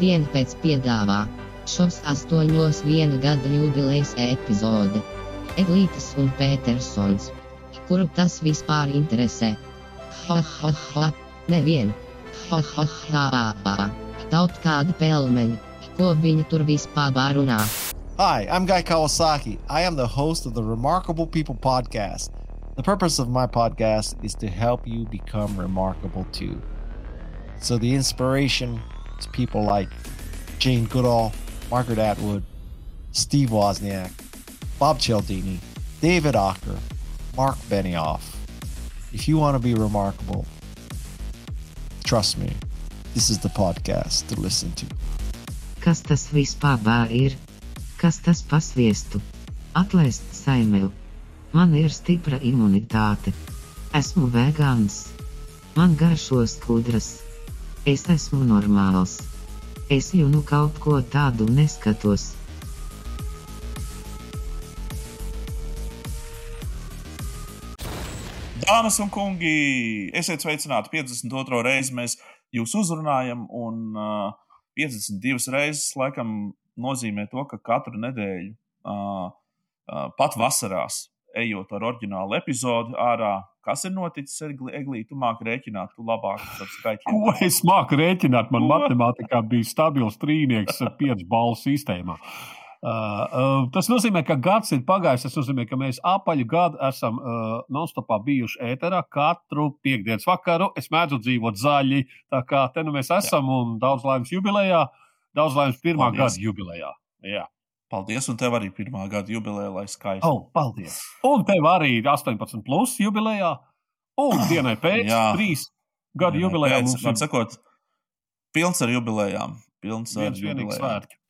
Pēc piedāvā šos astoņos viena gada jubilejas epizode. Un Petersons. Kuru tas vispār interesē? Ha ha ha, nevienu. Ha ha ha, ha. Pelmeņa, ko viņi tur vispār. Hi, I'm Guy Kawasaki. I am the host of the Remarkable People podcast. The purpose of my podcast is to help you become remarkable too. So the inspiration is people like Jane Goodall, Margaret Atwood, Steve Wozniak, Bob Cialdini, David Ocker, Mark Benioff. If you want to be remarkable, trust me, this is the podcast to listen to. Kas tas vispār ir? Kas tas pasviestu? Atlaist saimēlu. Man ir stipra imunitāte. Esmu vegāns. Man garšo skudras. Es esmu normāls. Es jau nu kaut ko tādu neskatos. Dāmas un kungi, esiet sveicināti 52. reizi. Mēs jūs uzrunājam, un uh, 52 reizes laikam nozīmē to, ka katru nedēļu, uh, uh, pat vasarās, ejot ar oriģinālu epizodi ārā, kas ir noticis ar Eglītu, tu māki rēķināt, tu labāk par skaitļiem. Ko es māku rēķināt? Man matemātikā bija stabils trīnieks ar piecu balvu sistēmā. Uh, uh, tas nozīmē, ka gads ir pagājis. Tas nozīmē, ka mēs apaļu gadu esam uh, non-stopā bijuši ēterā katru piekdienas vakaru. Es mēdzu dzīvot zaļi, tā kā te nu mēs esam Jā. un daudz laimes jubilejā, daudz laimes pirmā paldies. gada jubilejā. Jā. Paldies, un tev arī pirmā gada jubileja, lai skaisti. Oh, paldies. Un tev arī 18 plus jubilejā, un dienai pēc trīs gadu jubilejā. Pēc, mums ir sakot, pilns ar jubilejām. Pilns ar jubilejām. Svētki.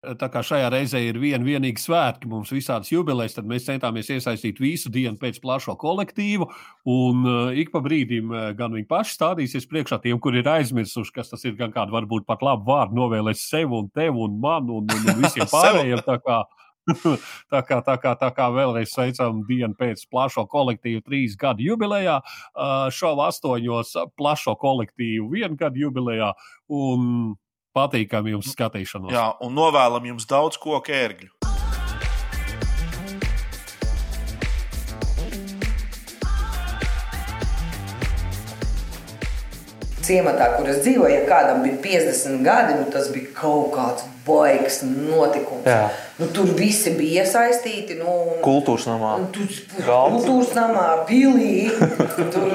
Tā kā šajā reizē ir viena vienīga svētki, mums visādas jubilejas, tad mēs centāmies iesaistīt visu dienu pēc plašo kolektīvu. Un uh, ik pa brīdim uh, gan viņi paši stādīsies priekšā tiem, kur ir aizmirsuši, kas tas ir. Gan kādu varbūt pat labu vārdu novēlēs sev un tev un man un, un, visiem pārējiem. tā kā, tā kā, tā kā vēlreiz sveicam dienu pēc plašo kolektīvu trīs gadu jubilejā, šovu astoņos plašo kolektīvu vienu gadu jubilejā un patīkam jums skatīšanos. Jā, un novēlam jums daudz koku ērgļu. ciematā, kur es dzīvoju, ja kādam bija 50 gadi, nu, tas bija kaut kāds baigs notikums. Jā. Nu, tur visi bija iesaistīti. Nu, kultūras namā. Tur, kultūras namā, pilī. tur,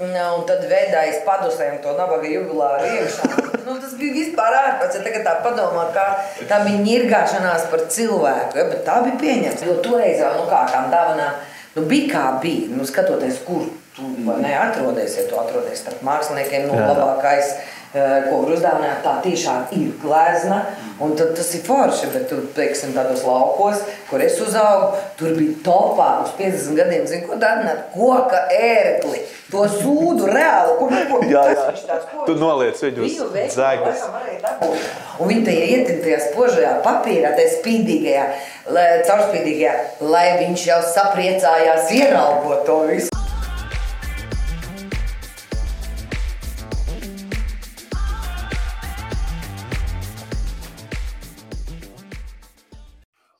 um, Un tad vedājas padusēm to nabaga jubilāru iekšā. Nu, tas bija vispār ārpus. Ja tagad tā padomā, kā tā bija ņirgāšanās par cilvēku. Ja, tā bija pieņemta. Jo toreiz jau nu, kā tām dāvanām nu, bija kā bija. Nu, skatoties, kur tu neatrodies, ja tu atrodies starp māksliniekiem, nu, labākais. Eh, ko var uzdāvināt, tā tiešām ir glezna. Un tas ir forši, bet tur, teiksim, tādos laukos, kur es uzaugu, tur bija topā uz 50 gadiem, zinu, ko dāvināt, koka ērgli. To sūdu reāli, kur nu, jā, jā. Tāds, ko, tu noliec viņu uz zēgas. Un viņi tajā ietintajā spožajā papīrā, tajā spīdīgajā, caurspīdīgajā, lai viņš jau sapriecājās ieraugot to visu.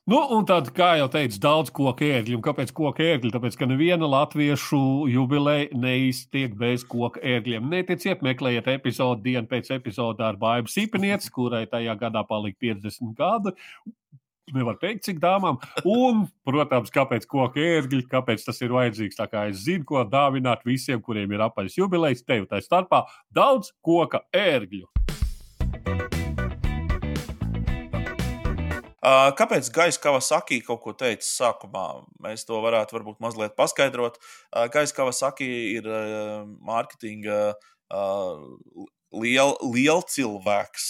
Nu, un tad, kā jau teicu, daudz koku ērgļu. Un kāpēc koku ērgļi? Tāpēc, ka neviena latviešu jubileja neiztiek bez koku ērgļiem. Neticiet, meklējiet epizodi dienu pēc epizodē ar Bābu Sīpenieci, kurai tajā gadā palika 50 gadi. Nevar teikt, cik dāmām. Un, protams, kāpēc koku ērgļi, kāpēc tas ir vajadzīgs. Tā kā es zinu, ko dāvināt visiem, kuriem ir apaļas jubilejas, tev tā starpā daudz koka ērgļu. Kāpēc Gaisa Kavasaki kaut ko teica sākumā? Mēs to varētu varbūt mazliet paskaidrot. Gaisa Kavasaki ir mārketinga liela liel cilvēks,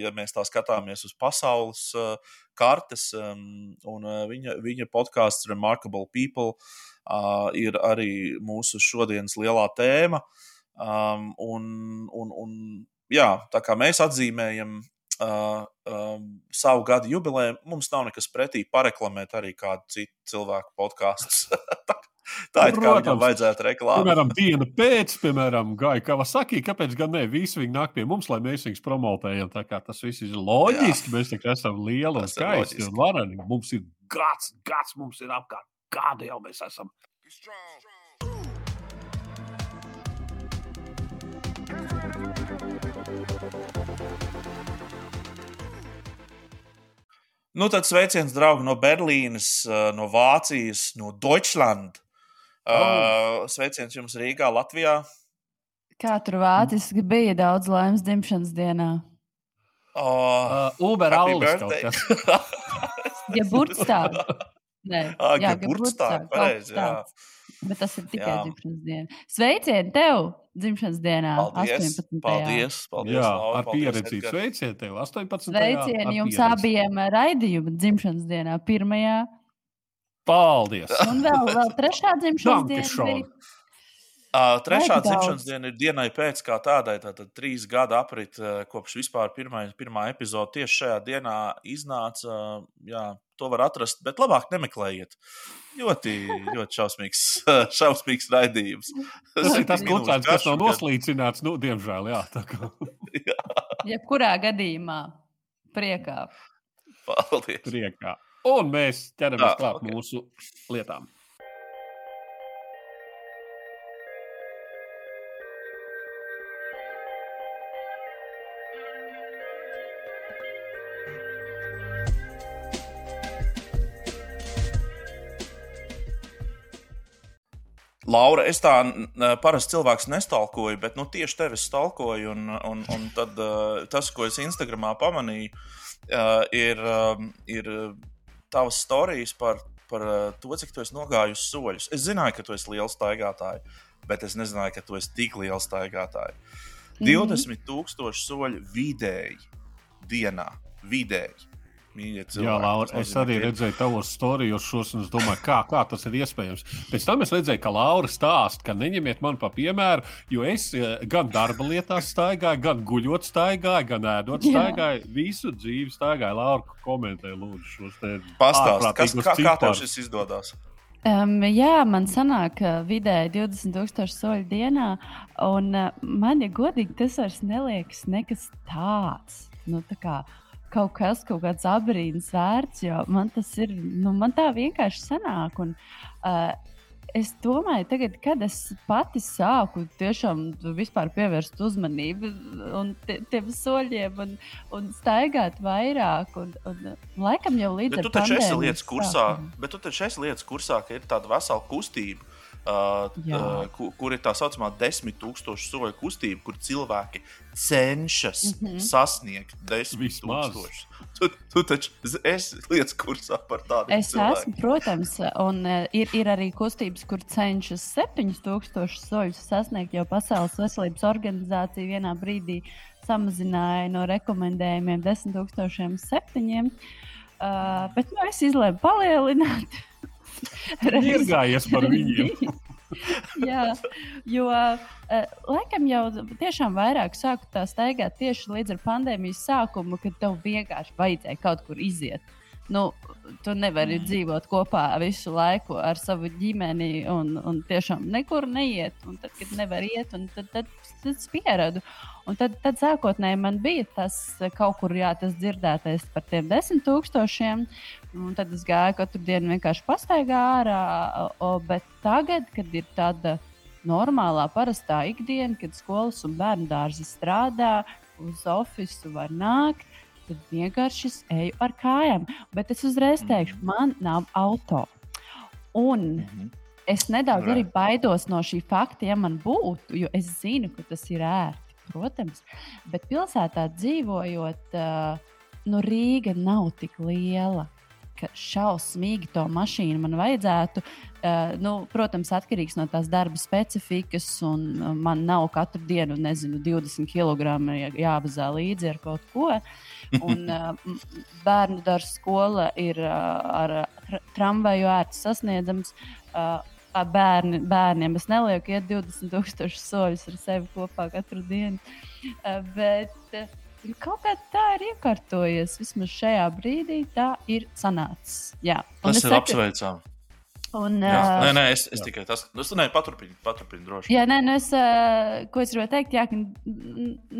ja mēs tā skatāmies uz pasaules kartes. Viņa, viņa podkāsts Remarkable People ir arī mūsu šodienas lielā tēma. Un, un, un, jā, tā kā mēs atzīmējam uh, um, savu gadu jubileju. Mums nav nekas pretī pareklamēt arī kādu citu cilvēku podkāstu. Tā ir kā viņam vajadzētu reklāmēt. Piemēram, diena pēc, piemēram, Gaja Kavasaki, kāpēc gan ne? Visi viņi nāk pie mums, lai mēs viņus promotējam. Tā kā tas viss ir loģiski. Jā. Mēs tikai esam lieli un skaisti un vareni. Mums ir gads, gads mums ir apkārt. Kāda jau mēs esam? Nu, tad sveiciens, draugi, no Berlīnes, eh, no Vācijas, no Deutschland. Oh. Uh, sveiciens jums Rīgā, Latvijā. Kā tur vāciski bija daudz laimes dzimšanas dienā? Oh, uh, Uber Aulis kaut kas. ja burtstāv. Nē, ah, jā, burtstāv, pareizi, jā. Bet tas ir tikai jā. dzimšanas diena. Sveicieni tev! dzimšanas dienā, paldies, 18. Paldies, paldies, Jā, Laura, ar pieredzi sveicienu tev 18. Sveicieni jums abiem raidījuma dzimšanas dienā, pirmajā. Paldies! Un vēl, vēl trešā dzimšanas diena. Uh, trešā dzimšanas diena ir dienai pēc kā tādai, tātad trīs gadu aprit, kopš vispār pirmā, pirmā epizode tieši šajā dienā iznāca. Uh, jā, to var atrast, bet labāk nemeklējiet. Ļoti, ļoti šausmīgs, šausmīgs raidījums. Tas ir tas koncerts, kas nav noslīcināts, nu, diemžēl, jā. jā. Jebkurā gadījumā priekā. Paldies. Priekā. Un mēs ķeramies klāt okay. mūsu lietām. Laura, es tā parasti cilvēks nestalkoju, bet nu, tieši tevi stalkoju. Un, un, un tad, uh, tas, ko es Instagramā pamanīju, uh, ir, uh, ir tavas stāstījums par, par to, cik tu esi nogājusi soļus. Es zināju, ka tu esi liels staigātājs, bet es nezināju, ka tu esi tik liels staigātājs. Mm -hmm. 20,000 soļu vidēji dienā. Vidēji. Jā, Laura, es arī redzēju tavos šos, un es domāju, kā, kā tas ir iespējams. Pēc tam es redzēju, ka Laura stāsta, ka neņemiet mani par piemēru, jo es eh, gan darba lietās staigāju, gan guļot staigāju, gan ēdot staigāju, Jā. visu dzīvi staigāju. Laura, komentē, lūdzu, šos te pastāstījumus. Kas, kā, kā tev šis izdodas? Um, jā, man sanāk, vidēji 20,000 soļu dienā, un uh, man, ja godīgi, tas vairs neliekas nekas tāds. Nu, tā kā, uh, kaut kas, kaut kāds abrīns vērts, jo man tas ir, nu, man tā vienkārši sanāk. Un, uh, es domāju, tagad, kad es pati sāku tiešām pievērst uzmanību tiem soļiem un, un staigāt vairāk, un, un laikam jau līdz bet ar to esi lietas kursā, sākumu. bet tu taču esi lietas kursā, ka ir tāda vesela kustība Uh, uh, kur, kur ir tā saucamā desmit tūkstošu soļu kustība, kur cilvēki cenšas mm -hmm. sasniegt desmit tūkstošus. Tu, tu taču esi lietas kursā par tādu. Es cilvēku. esmu, protams, un uh, ir, ir arī kustības, kur cenšas septiņus tūkstošus soļus sasniegt, jo Pasaules veselības organizācija vienā brīdī samazināja no rekomendējumiem desmit tūkstošiem septiņiem. Uh, bet nu, es izlēmu palielināt. ir gājies par viņiem. Jā, jo uh, laikam jau tiešām vairāk sāku tā staigāt tieši līdz ar pandēmijas sākumu, kad tev vienkārši vajadzēja kaut kur iziet. Nu, tu nevari mm. dzīvot kopā visu laiku ar savu ģimeni un, un tiešām nekur neiet. Un tad, kad nevar iet, tad, tad, tad es pieradu. Un tad, tad sākotnēji man bija tas kaut kur jā, tas dzirdētais par tiem desmit tūkstošiem. Un tad es gāju katru dienu vienkārši pastaigā ārā. O, bet tagad, kad ir tāda normālā, parastā ikdiena, kad skolas un bērnu dārzi strādā, uz oficiālu var nākt, tad vienkārši es eju ar kājām. Bet es uzreiz teikšu, -hmm. man nav auto. Un mm -hmm. es nedaudz arī baidos no šī fakta, ja man būtu, jo es zinu, ka tas ir ērti. Protams, bet pilsētā dzīvojot, uh, nu, Rīga nav tik liela ka šausmīgi to mašīnu man vajadzētu. Uh, nu, protams, atkarīgs no tās darba specifikas, un uh, man nav katru dienu, nezinu, 20 kg jāvazā līdzi ar kaut ko. Un, uh, bērnu dārza skola ir uh, ar tra tramvaju ērti sasniedzams. Uh, Bērni, bērniem es nelieku iet 20,000 soļus ar sevi kopā katru dienu. Bet, kaut kā tā ir iekārtojies. Vismaz šajā brīdī tā ir sanācis. Jā, un tas ir saku, apsveicami. Un, jā, uh, nē, nē, es, es jā. tikai tas nu, paturpinu, paturpinu droši. Jā, nē, nu es, uh, ko es gribēju teikt, jā, ka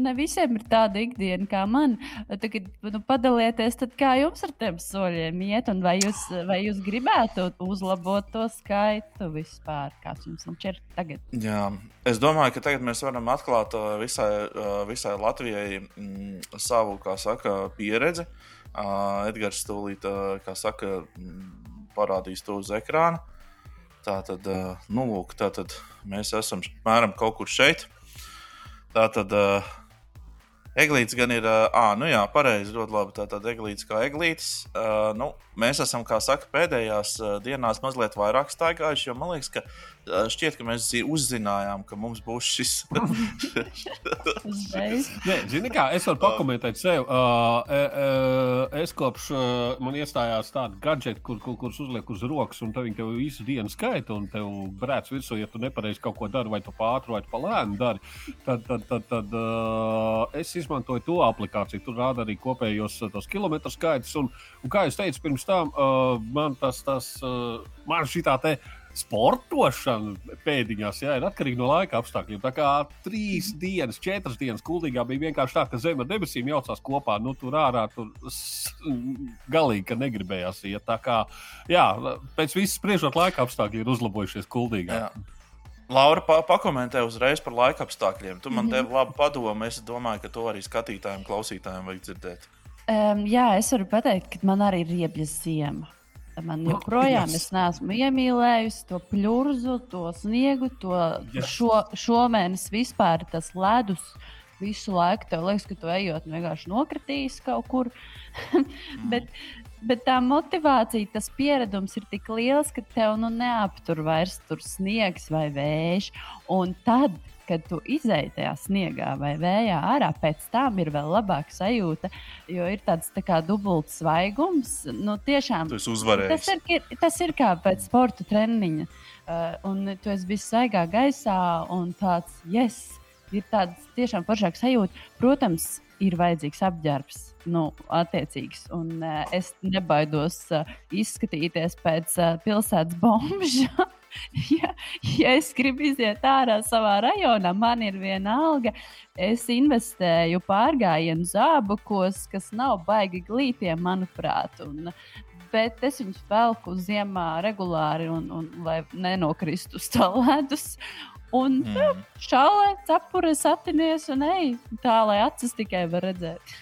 ne visiem ir tāda ikdiena kā man. Tagad nu, padalieties, tad kā jums ar tiem soļiem iet, un vai jūs, vai jūs gribētu uzlabot to skaitu vispār, kāds jums ir tagad? Jā, es domāju, ka tagad mēs varam atklāt uh, visai, visai Latvijai mm, savu, kā saka, pieredzi. Uh, Edgars Stūlīt, uh, kā saka, mm, parādīs to uz ekrāna. Tā tad, nu, lūk, tā tad mēs esam apmēram kaut kur šeit. Tā tad Eglīts gan ir, ah, nu jā, pareizi, ļoti labi. Tātad eglīts kā eglītis. Nu, mēs esam, kā saka, pēdējās dienās mazliet vairāk staigājuši, jo man liekas, ka šķiet, ka mēs uzzinājām, ka mums būs šis. Nē, zini, kā es varu pakomentēt sev. Uh, uh, es kopš uh, man iestājās tāda gadžeta, kur, kur, kurus uzliek uz rokas, un viņi tev visu dienu skaita, un tev brēc virsū, ja tu nepareizi kaut ko dari, vai tu pātri, vai tu palēni dari. Tad, tad, tad, tad uh, es izmantoju to aplikāciju. Tur rāda arī kopējos tos kilometru skaitus. Un, un kā jau teicu, pirms tam uh, man tas, tas uh, man šī tā te sportošana pēdiņās jā, ir atkarīga no laika apstākļiem. Tā kā trīs dienas, četras dienas kuldīgā bija vienkārši tā, ka zeme ar debesīm jaucās kopā. Nu, tur ārā tur galīgi negribējās iet. Tā kā jā, pēc visas spriežot laika apstākļi ir uzlabojušies kuldīgā. Jā. Laura pa pakomentē uzreiz par laika apstākļiem. Tu man mm -hmm. devi labu padomu. Es domāju, ka to arī skatītājiem, klausītājiem vajag dzirdēt. Um, jā, es varu pateikt, ka man arī ir riebja ziema. Man joprojām yes. es neesmu iemīlējusi to pļurzu, to sniegu, to yes. šo, šomēnes vispār tas ledus. Visu laiku tev liekas, ka tu ejot vienkārši nokritīs kaut kur. bet, bet tā motivācija, tas pieredums ir tik liels, ka tev nu neaptur vairs tur sniegs vai vējš. Un tad kad tu izēji tajā sniegā vai vējā ārā, pēc tam ir vēl labāka sajūta, jo ir tāds tā kā dubults svaigums. Nu, tiešām, tas, tas, ir, tas ir kā pēc sporta treniņa. Uh, un tu esi bijis svaigā gaisā, un tāds, yes, ir tāds tiešām foršāks sajūta. Protams, ir vajadzīgs apģērbs. Nu, attiecīgs. Un, uh, es nebaidos uh, izskatīties pēc uh, pilsētas bombža. ja, ja es gribu iziet ārā savā rajonā, man ir viena alga. Es investēju pārgājienu zābakos, kas nav baigi glītiem, manuprāt. Un, bet es viņus velku ziemā regulāri, un, un, lai nenokristu uz tā ledus. Un mm. šādi cepure satinies un ej tā, lai acis tikai var redzēt.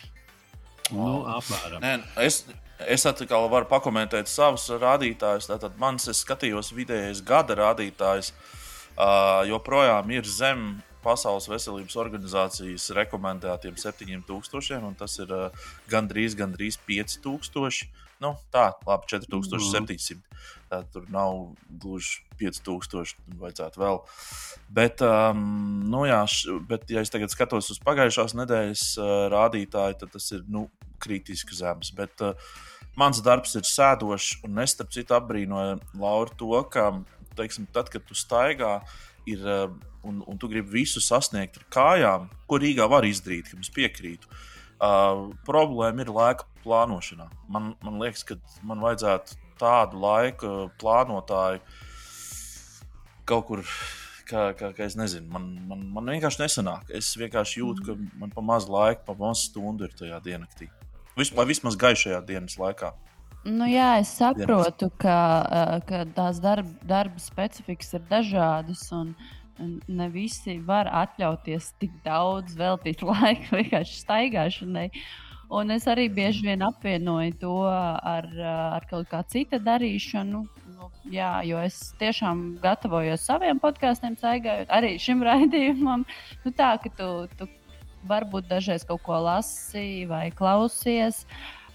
Nu, apmēram. Nē, es, Es atkal varu pakomentēt savus rādītājus. Tātad mans, skatījos vidējais gada rādītājs, uh, joprojām ir zem Pasaules veselības organizācijas rekomendētiem 7000, un tas ir uh, gandrīz, gandrīz 5000. Nu, tā, labi, 4700. Tā, tur nav gluži 5000, vajadzētu vēl. Bet, um, nu jā, š, bet, ja es tagad skatos uz pagājušās nedēļas uh, rādītāju, tad tas ir nu, kritiski zems. Bet, uh, mans darbs ir sēdošs, un es starp citu apbrīnoju Lauru to, ka, teiksim, tad, kad tu staigā, ir, uh, un, un tu gribi visu sasniegt ar kājām, ko Rīgā var izdarīt, kam es piekrītu. Uh, problēma ir laika plānošanā. Man, man liekas, ka man vajadzētu tādu laika plānotāju kaut kur. Kā, kā, kā es nezinu, man, man, man vienkārši nesanāk. Es vienkārši jūtu, ka man pa maz laika, pa maz stundu ir tajā diennaktī. Vai vismaz gaišajā dienas laikā. Nu, jā, es saprotu, ka, ka tās darba, darba specifikas ir dažādas. Un, Ne visi var atļauties tik daudz veltīt laiku vienkārši staigāšanai. Un es arī bieži vien apvienoju to ar, ar kaut kā cita darīšanu. Nu, jā, jo es tiešām gatavojos saviem podkāstiem, staigājot arī šim raidījumam. Nu, tā ka tu, tu varbūt dažreiz kaut ko lasi vai klausies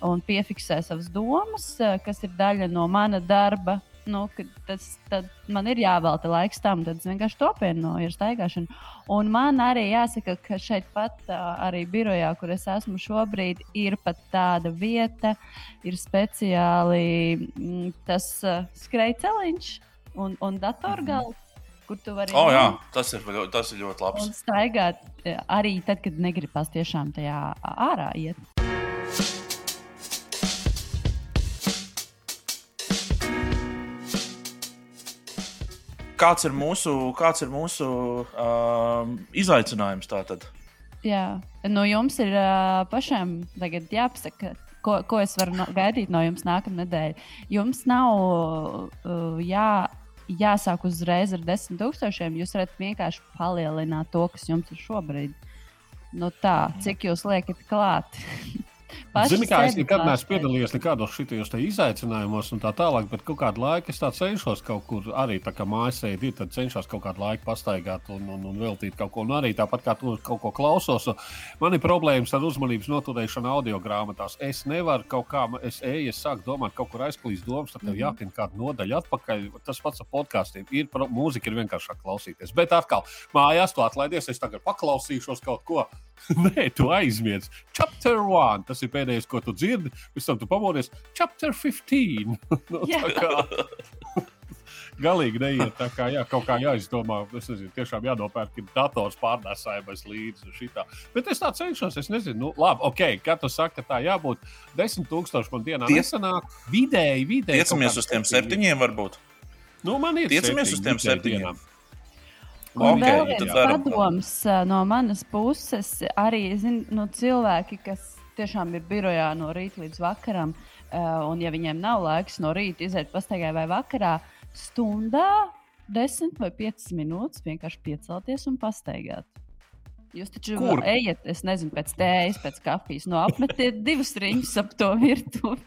un piefiksē savas domas, kas ir daļa no mana darba nu, tas man ir jāvelta laiks tam, tad es vienkārši to apvienoju ar staigāšanu. Un man arī jāsaka, ka šeit pat arī birojā, kur es esmu šobrīd, ir pat tāda vieta, ir speciāli mm, tas uh, skrejceliņš un, un datorgals. Kur tu vari oh, jā, tas ir, tas ir ļoti labi. Un staigāt arī tad, kad negribas tiešām tajā ārā iet. Kāds ir mūsu, kāds ir mūsu um, izaicinājums tātad? Jā, no jums ir uh, pašiem jāpasaka, ko, ko es varu no, gaidīt no jums nākamā nedēļa. Jums nav uh, jā, jāsāk uzreiz ar desmit tūkstošiem. Jūs varat vienkārši palielināt to, kas jums ir šobrīd. Nu tā, cik jūs liekat klāt? Zini, kā es nekad neesmu piedalījies nekādos šitajos izaicinājumos un tā tālāk, bet kaut kādu laiku es cenšos kaut kur arī tā kā mājasēdi tad cenšos kaut kādu laiku pastaigāt un, un, un veltīt kaut ko. Un arī tāpat kā tu kaut ko klausos, man ir problēmas ar uzmanības noturēšanu audio grāmatās. Es nevaru kaut kā, es eju, es sāku domāt, kaut kur aizklīst domas, tad tev mhm. jātin kāda nodaļa atpakaļ. Tas pats ar podkāstiem ir, mūzika ir vienkāršāk klausīties. Bet atkal, mājās tu atlaidies, es tagad paklausīšos kaut ko. Nē, tu aizmirsti. Chapter 1. Tas ir pēdējais, ko tu dzirdi. Pēc tam tu pamodies. Chapter 15. no, nu, galīgi neiet. Tā kā jā, kaut kā jāizdomā, es nezinu, tiešām jānopērk dators pārnēsājumais līdzi šitā. Bet es tā cenšos, es nezinu, nu, labi, ok, kā tu saki, ka tā jābūt 10,000 man dienā Tie... nesanāk. Vidēji, vidēji. Tiecamies uz tiem septiņiem varbūt. Nu, man ir. Tiecamies uz tiem septiņiem. Dienām. Un okay, vēl viens padoms no manas puses arī zin, nu, cilvēki, kas tiešām ir birojā no rīta līdz vakaram, un ja viņiem nav laiks no rīta iziet pastaigai vai vakarā, stundā, desmit vai piecas minūtes vienkārši piecelties un pastaigāt. Jūs taču Kur? ejat, es nezinu, pēc tējas, pēc kafijas, no apmetiet divus riņķus ap to virtuvi.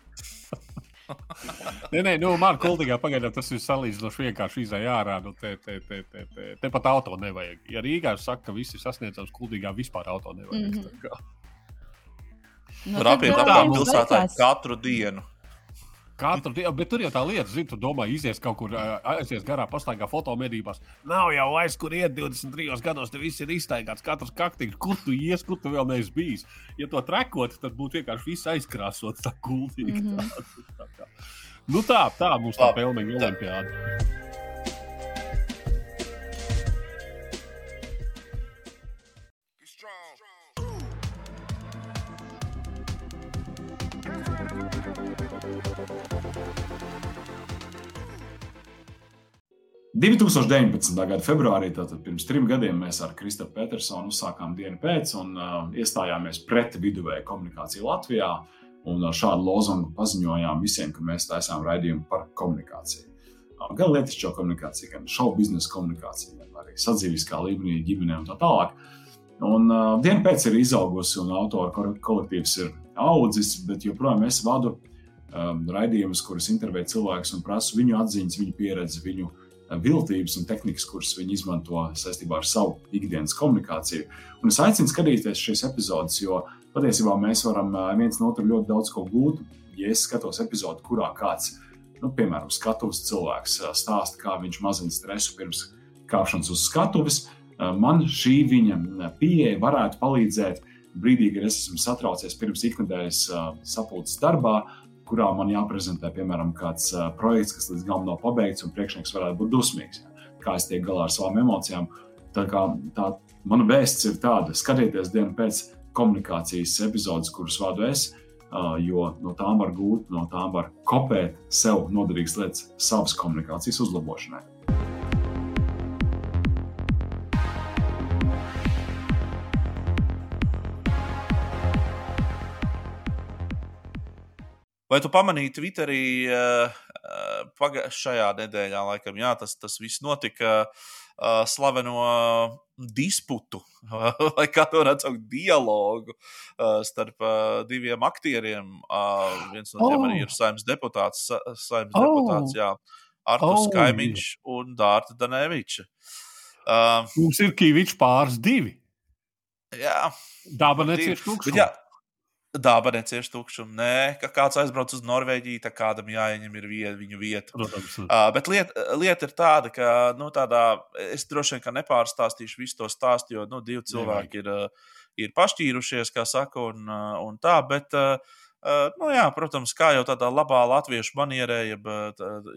nē, nē, nu, man kultīgā pagaidām tas ir salīdzinoši vienkārši izai ārā. Nu, te, te, te, te, te, te pat auto nevajag. Ja Rīgā saka, ka viss ir sasniedzams, kultīgā vispār auto nevajag. Mm -hmm. Nu, Rapiet apkārt pilsētā katru dienu. Katru dienu, bet tur jau tā lieta, zini, tu domā, izies kaut kur, aizies garā, pastaigā fotomedībās. Nav jau vairs, kur iet 23 gados, te viss ir iztaigāts, katrs kaktīgs, kur tu ies, kur tu vēl neesi bijis. Ja to trekot, tad būtu vienkārši viss aizkrāsots tā kultīgi. Mm -hmm. tā, tā, tā. Nu tā, tā mums tā pelnīga olimpiāda. 2019. gada februārī, tātad pirms trim gadiem, mēs ar Kristofru Petersonu uzsākām dienu pēc un uh, iestājāmies pret viduvēju komunikāciju Latvijā. Un ar šādu lozungu paziņojām visiem, ka mēs taisām raidījumu par komunikāciju. Uh, gan lietišķo komunikāciju, gan šovu biznesa komunikāciju, gan arī sadzīviskā līmenī, ģimenē un tā tālāk. Un uh, diena pēc ir izaugusi un autoru kolektīvs ir audzis, bet joprojām es vadu um, raidījumus, kurus intervēju cilvēkus un prasu viņu atziņas, viņu pieredzi, viņu pieredzi viltības un tehnikas, kuras viņi izmanto saistībā ar savu ikdienas komunikāciju. Un es aicinu skatīties šīs epizodes, jo patiesībā mēs varam viens no otra ļoti daudz ko gūt. Ja es skatos epizodi, kurā kāds, nu, piemēram, skatuves cilvēks stāsta, kā viņš mazina stresu pirms kāpšanas uz skatuves, man šī viņa pieeja varētu palīdzēt brīdī, kad es esmu satraucies pirms ikdienas sapulces darbā, kurā man jāprezentē, piemēram, kāds uh, projekts, kas līdz galam nav pabeigts, un priekšnieks varētu būt dusmīgs. Ja? Kā es tiek galā ar savām emocijām. Tā kā tā mana vēsts ir tāda, skatieties dienu pēc komunikācijas epizodes, kuras vadu es, uh, jo no tām var gūt, no tām var kopēt sev noderīgas lietas savas komunikācijas uzlabošanai. Vai tu pamanīji Twitterī uh, pagājušajā nedēļā, laikam, jā, tas, tas viss notika uh, slaveno disputu, vai kā to saukt, dialogu uh, starp uh, diviem aktieriem. Uh, viens no tiem oh. arī ir saimnes deputāts, saimnes oh. deputāts jā, Artus oh. Kaimiņš un Dārta Daneviča. Uh, Mums ir Kīvičs pāris divi. Jā, daba necieš tukšumu. Daba necieš tukšumu. Nē, ka kāds aizbrauc uz Norvēģiju, tad kādam jāieņem viet, viņu vieta. Protams. Uh, bet lieta, lieta ir tāda, ka nu, tādā, es droši vien nepārstāstīšu visu to stāstu, jo nu, divi cilvēki ir, ir pašķīrušies, kā saka, un, un tā. Bet, Uh, nu, jā, protams, kā jau tādā labā latviešu manierē, jeb,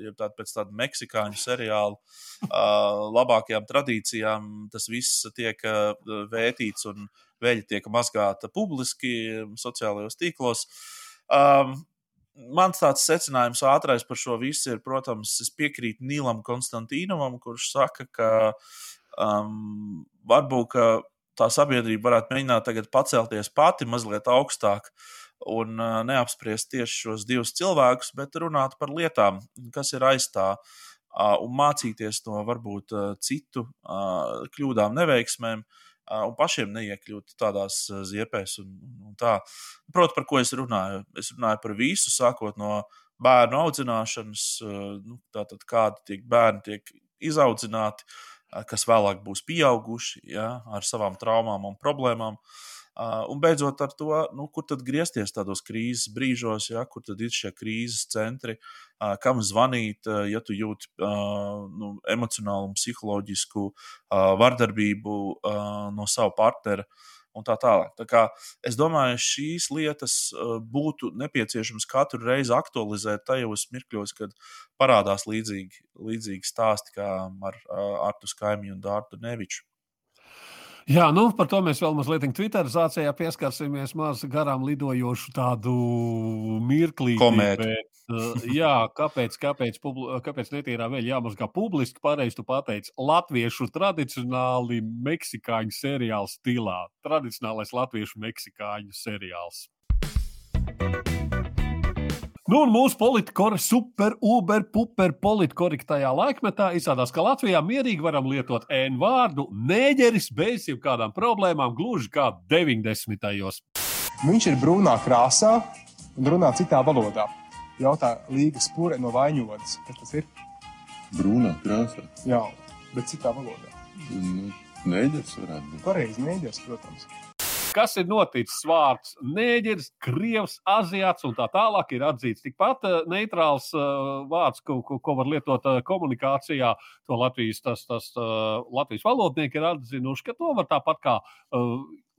jeb tāda pēc tāda meksikāņu seriāla uh, labākajām tradīcijām, tas viss tiek vētīts un veļa tiek mazgāta publiski sociālajos tīklos. Um, mans tāds secinājums ātrais par šo visu ir, protams, es piekrītu Nīlam Konstantīnovam, kurš saka, ka um, varbūt ka tā sabiedrība varētu mēģināt tagad pacelties pati mazliet augstāk. Uh, un neapspriest tieši šos divus cilvēkus, bet runāt par lietām, kas ir aiz tā, un mācīties no varbūt citu kļūdām, neveiksmēm. Un pašiem neiekļūt tādās ziepēs. Un, un tā. Protams, par ko es runāju? Es runāju par visu, sākot no bērnu audzināšanas, nu, tātad kādi tiek bērni tiek izaudzināti, kas vēlāk būs pieauguši ja, ar savām traumām un problēmām. Uh, un beidzot ar to, nu, kur tad griezties tādos krīzes brīžos, ja, kur tad ir šie krīzes centri, kam zvanīt, ja tu jūti nu, emocionālu un psiholoģisku vardarbību no sava partnera. Un tā tālāk. Tā kā, es domāju, šīs lietas būtu nepieciešams katru reizi aktualizēt tajos mirkļos, kad parādās līdzīgi, līdzīgi stāsti kā ar Artu Skaimiju un Dārtu Neviču. Jā, nu, par to mēs vēl mazliet Twitterizācijā pieskarsimies maz garām lidojošu tādu mirklī. Bet, uh, jā, kāpēc, kāpēc, kāpēc netīrā vēl jāmazgā publiski? Pareizi tu pateici, latviešu tradicionāli meksikāņu seriālu stilā. Tradicionālais latviešu meksikāņu seriāls. Nu, un mūsu politikori super, uber, puper politkorektajā laikmetā izrādās, ka Latvijā mierīgi varam lietot N vārdu nēģeris bez jebkādām problēmām, gluži kā 90. gados. Viņš ir brūnā krāsā un runā citā valodā. Jautā Līga Spūre no Vaņodas. Kas tas ir? Brūnā krāsā. Jā, bet citā valodā. Nu, nēģeris varētu būt. Pareizi, nēģeris, protams kas ir noticis? Vārds nēģeris, krievs, aziāts un tā tālāk ir atzīts tikpat uh, neitrāls uh, vārds, ko, ko, ko var lietot uh, komunikācijā. To Latvijas, tas, tas, Latvijas valodnieki ir atzinuši, ka to var tāpat kā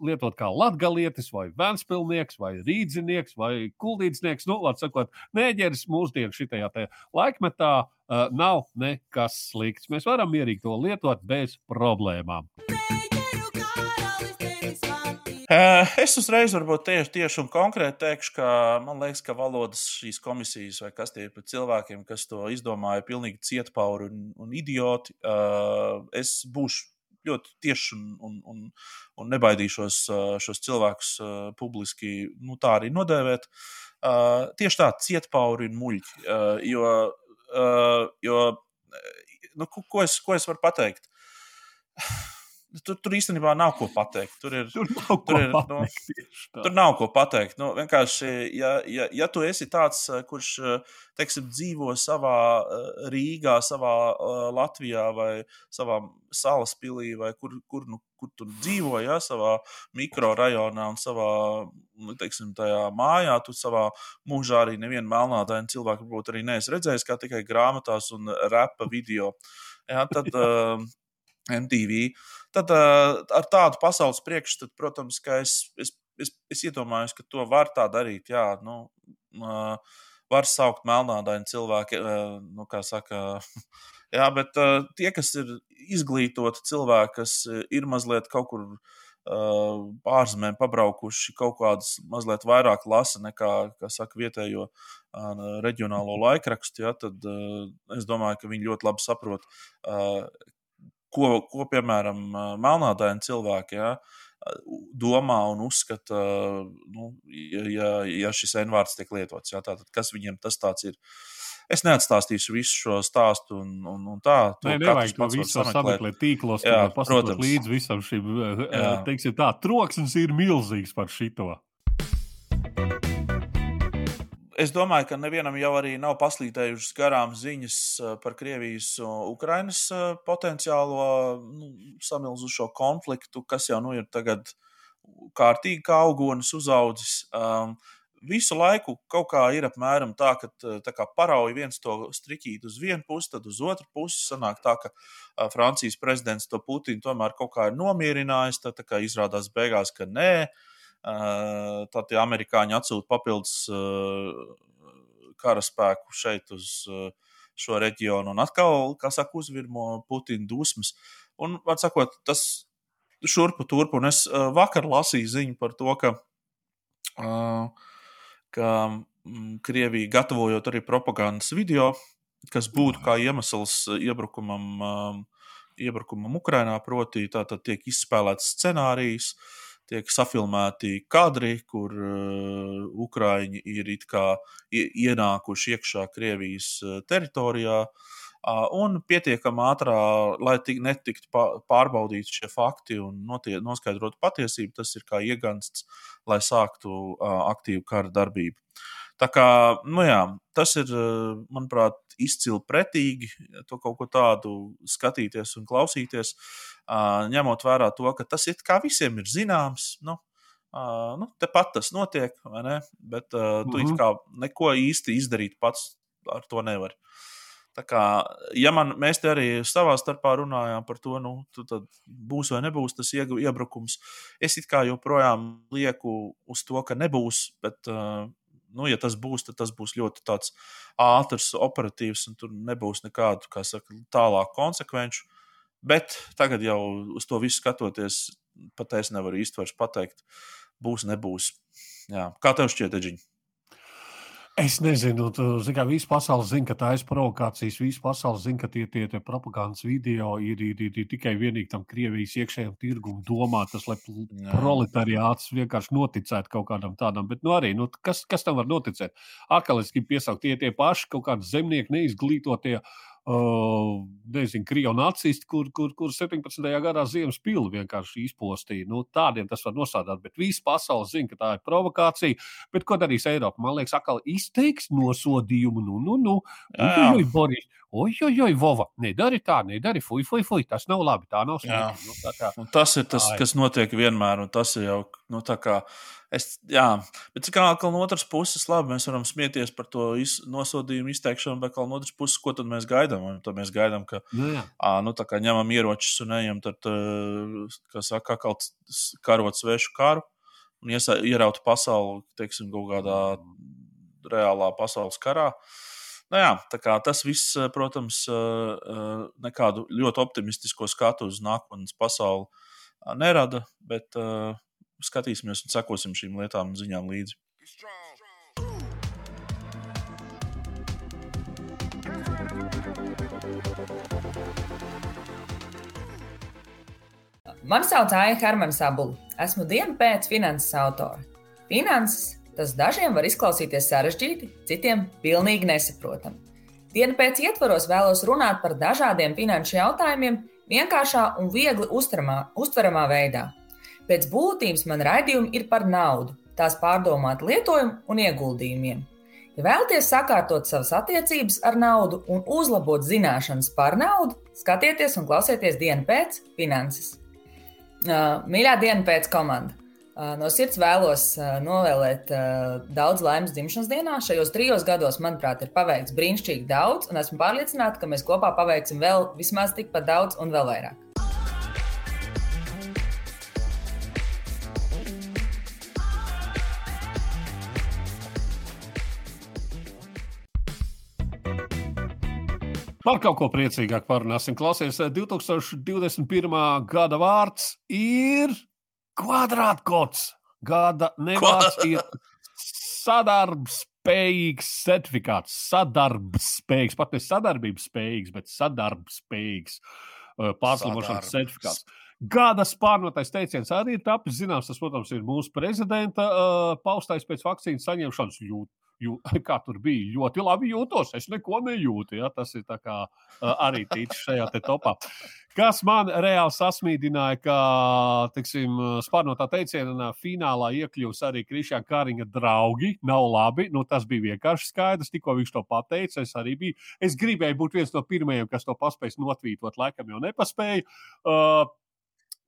lietot kā latgalietis, vai vēnspilnieks, vai rīdzinieks, vai kuldīdznieks. Nu, vārds sakot, nēģeris mūsdienu šitajā laikmetā uh, nav nekas slikts. Mēs varam mierīgi to lietot bez problēmām. Eh, es uzreiz varbūt tieši, tieši un konkrēti teikšu, ka man liekas, ka valodas šīs komisijas vai kas tie ir par cilvēkiem, kas to izdomāja, ir pilnīgi cietpauri un, un idioti. Eh, es būšu ļoti tieši un, un, un, un nebaidīšos eh, šos cilvēkus publiski nu, tā arī nodēvēt. Tieši tā, cietpauri un muļķi. Jo, jo nu, ko, es, ko es varu pateikt? Tur, tur īstenībā nav ko pateikt. Tur, ir, tur, nav, tur, ir, nu, pateikt, nu, tur nav ko pateikt. Nu, vienkārši, ja, ja, ja tu esi tāds, eh, kurš eh, teiksim, dzīvo savā eh, Rīgā, savā Latvijā vai savā salas pilī, vai kur, kur, nu, kur tu dzīvo, ja, savā mikrorajonā un savā nu, teiksim, mājā, tu savā mūžā arī nevienu melnādainu cilvēku varbūt arī neesi redzējis, kā tikai grāmatās un repa video. Ja, tad, MTV. Tad ar tādu pasaules priekšstatu, protams, ka es, es, es, es iedomājos, ka to var tā darīt. Jā, nu, var saukt melnādaini cilvēki, nu, kā saka. jā, bet uh, tie, kas ir izglītoti cilvēki, kas ir mazliet kaut kur uh, ārzemēm pabraukuši, kaut kādus mazliet vairāk lasa nekā, kā saka, vietējo uh, reģionālo laikrakstu, ja, tad uh, es domāju, ka viņi ļoti labi saprot, uh, ko, ko piemēram, melnādaini cilvēki ja, domā un uzskata, nu, ja, ja šis N-vārds tiek lietots. Ja, tātad, kas viņiem tas ir? Es neatstāstīšu visu šo stāstu, un, un, un tā. Nē, nevajag to visu sameklēt tīklos, jā, protams. Līdz visam šim, teiksim tā, troksnis ir milzīgs par šito es domāju, ka nevienam jau arī nav paslīdējušas garām ziņas eh, par Krievijas un Ukrainas eh, potenciālo nu, samilzušo konfliktu, kas jau nu ir tagad kārtīgi kā augonis uzaudzis. Um, visu laiku kaut kā ir apmēram tā, ka tā kā parauj viens to striķīt uz vienu pusi, tad uz otru pusi sanāk tā, ka uh, Francijas prezidents to Putinu tomēr kaut kā ir nomierinājis. Tad izrādās beigās, ka nē, Tad tie amerikāņi atsūta papildus karaspēku šeit uz šo reģionu un atkal, kā saka, uzvirmo Putina dusmas. Un, var sakot, tas šurpu turpu, un es vakar lasīju ziņu par to, ka, ka Krievija gatavojot arī propagandas video, kas būtu kā iemesls iebrukumam, iebrukumam Ukrainā, proti, tātad tiek izspēlēts scenārijs, tiek safilmēti kadri, kur uh, Ukrāņi ir ienākuši iekšā Krievijas teritorijā. Uh, un pietiekami ātrā, lai tik, netiktu pārbaudīti šie fakti un noskaidrotu patiesību, tas ir kā iegansts, lai sāktu uh, aktīvu kara darbību. Tā kā, nu jā, tas ir, manuprāt, izcili pretīgi to kaut ko tādu skatīties un klausīties, ņemot vērā to, ka tas it kā visiem ir zināms. Nu, nu, Tepat tas notiek, vai ne? Bet uh, tu mm -hmm. neko īsti izdarīt pats ar to nevari. Tā kā, ja man, mēs te arī savā starpā runājām par to, nu, tad būs vai nebūs tas iebrukums. Es it kā joprojām lieku uz to, ka nebūs, bet uh, nu, ja tas būs, tad tas būs ļoti ātrs, operatīvs, un tur nebūs nekādu, kā saka, tālāku konsekvenču. Bet tagad jau uz to visu skatoties, pat es nevaru īsti pateikt, būs, nebūs. Jā. Kā tev šķiet, Eģiņa? Es nezinu, kā visa pasaule zina, ka tā ir provokācijas. Visa pasaule zina, ka tie, tie, tie propagandas video ir, ir, ir, ir tikai vienīgi tam Krievijas iekšējam tirgumam domātas, lai Jā. proletariāts vienkārši noticētu kaut kādam tādam. Bet, nu, arī, nu, kas, kas tam var noticēt? Atkal es gribu piesaukt tie, tie paši kaut kādi zemnieki, neizglītotie. Uh, Uh, nezinu, krievu nacisti, kur, kur, kur 17. gadā ziemas pili vienkārši izpostīja. Nu, tādiem tas var nosādāt, bet visa pasaule zina, ka tā ir provokācija. Bet ko darīs Eiropa? Man liekas, atkal izteiks nosodījumu. Nu, nu, nu. Ui, Boris, oi, oi, Vova, nedari tā, nedari, fuj, fuj, fuj, tas nav labi, tā nav slikti. Nu, tā kā, un tas ir tas, kas notiek vienmēr, un tas ir jau, nu, tā kā Es, jā, bet kā no otras puses, labi, mēs varam smieties par to iz, nosodījumu izteikšanu, bet no otras puses, ko tad mēs gaidām? Tad mēs gaidām, ka nu, à, nu, ņemam ieročus un ejam, tad, kā saka, kā karot svešu karu un iesa, ierautu pasauli, teiksim, kaut kādā reālā pasaules karā. Nu, jā, tas viss, protams, nekādu ļoti optimistisko skatu uz nākotnes pasauli nerada, bet skatīsimies un sekosim šīm lietām un ziņām līdzi. Mani sauc Aija Hermanis Abula. Esmu dienu pēc finanses autora. Finanses tas dažiem var izklausīties sarežģīti, citiem pilnīgi nesaprotami. Dienu pēc ietvaros vēlos runāt par dažādiem finanšu jautājumiem vienkāršā un viegli uztveramā, uztveramā veidā. Pēc būtības man raidījumi ir par naudu, tās pārdomātu lietojumu un ieguldījumiem. Ja vēlaties sakārtot savas attiecības ar naudu un uzlabot zināšanas par naudu, skatieties un klausieties dienu pēc finanses. Mīļā diena pēc komanda! No sirds vēlos novēlēt daudz laimes dzimšanas dienā. Šajos trijos gados, manuprāt, ir paveikts brīnišķīgi daudz, un esmu pārliecināta, ka mēs kopā paveiksim vēl vismaz tikpat daudz un vēl vairāk. Par kaut ko priecīgāk parunāsim. Klausies, 2021. Eh, gada vārds ir kvadrātkods. Gada nevārds ir sadarbspējīgs certifikāts. Sadarbspējīgs, pat ne sadarbības spējīgs, bet sadarbspējīgs eh, pārslimošanas certifikāts. Gada spārnotais teiciens arī ir tapis zināms. Tas, protams, ir mūsu prezidenta uh, paustais pēc vakcīnas saņemšanas jūt jū, kā tur bija, ļoti labi jūtos. Es neko nejūtu. Ja? Tas ir kā, arī tīts šajā topā. Kas man reāli sasmīdināja, ka, teiksim, spārnotā teicienā finālā iekļūs arī Krišņā Kāriņa draugi. Nav labi. Nu, tas bija vienkārši skaidrs. Tikko viņš to pateica, es arī biju. Es gribēju būt viens no pirmajiem, kas to paspējas notvītot, laikam jau nepaspēju. Uh,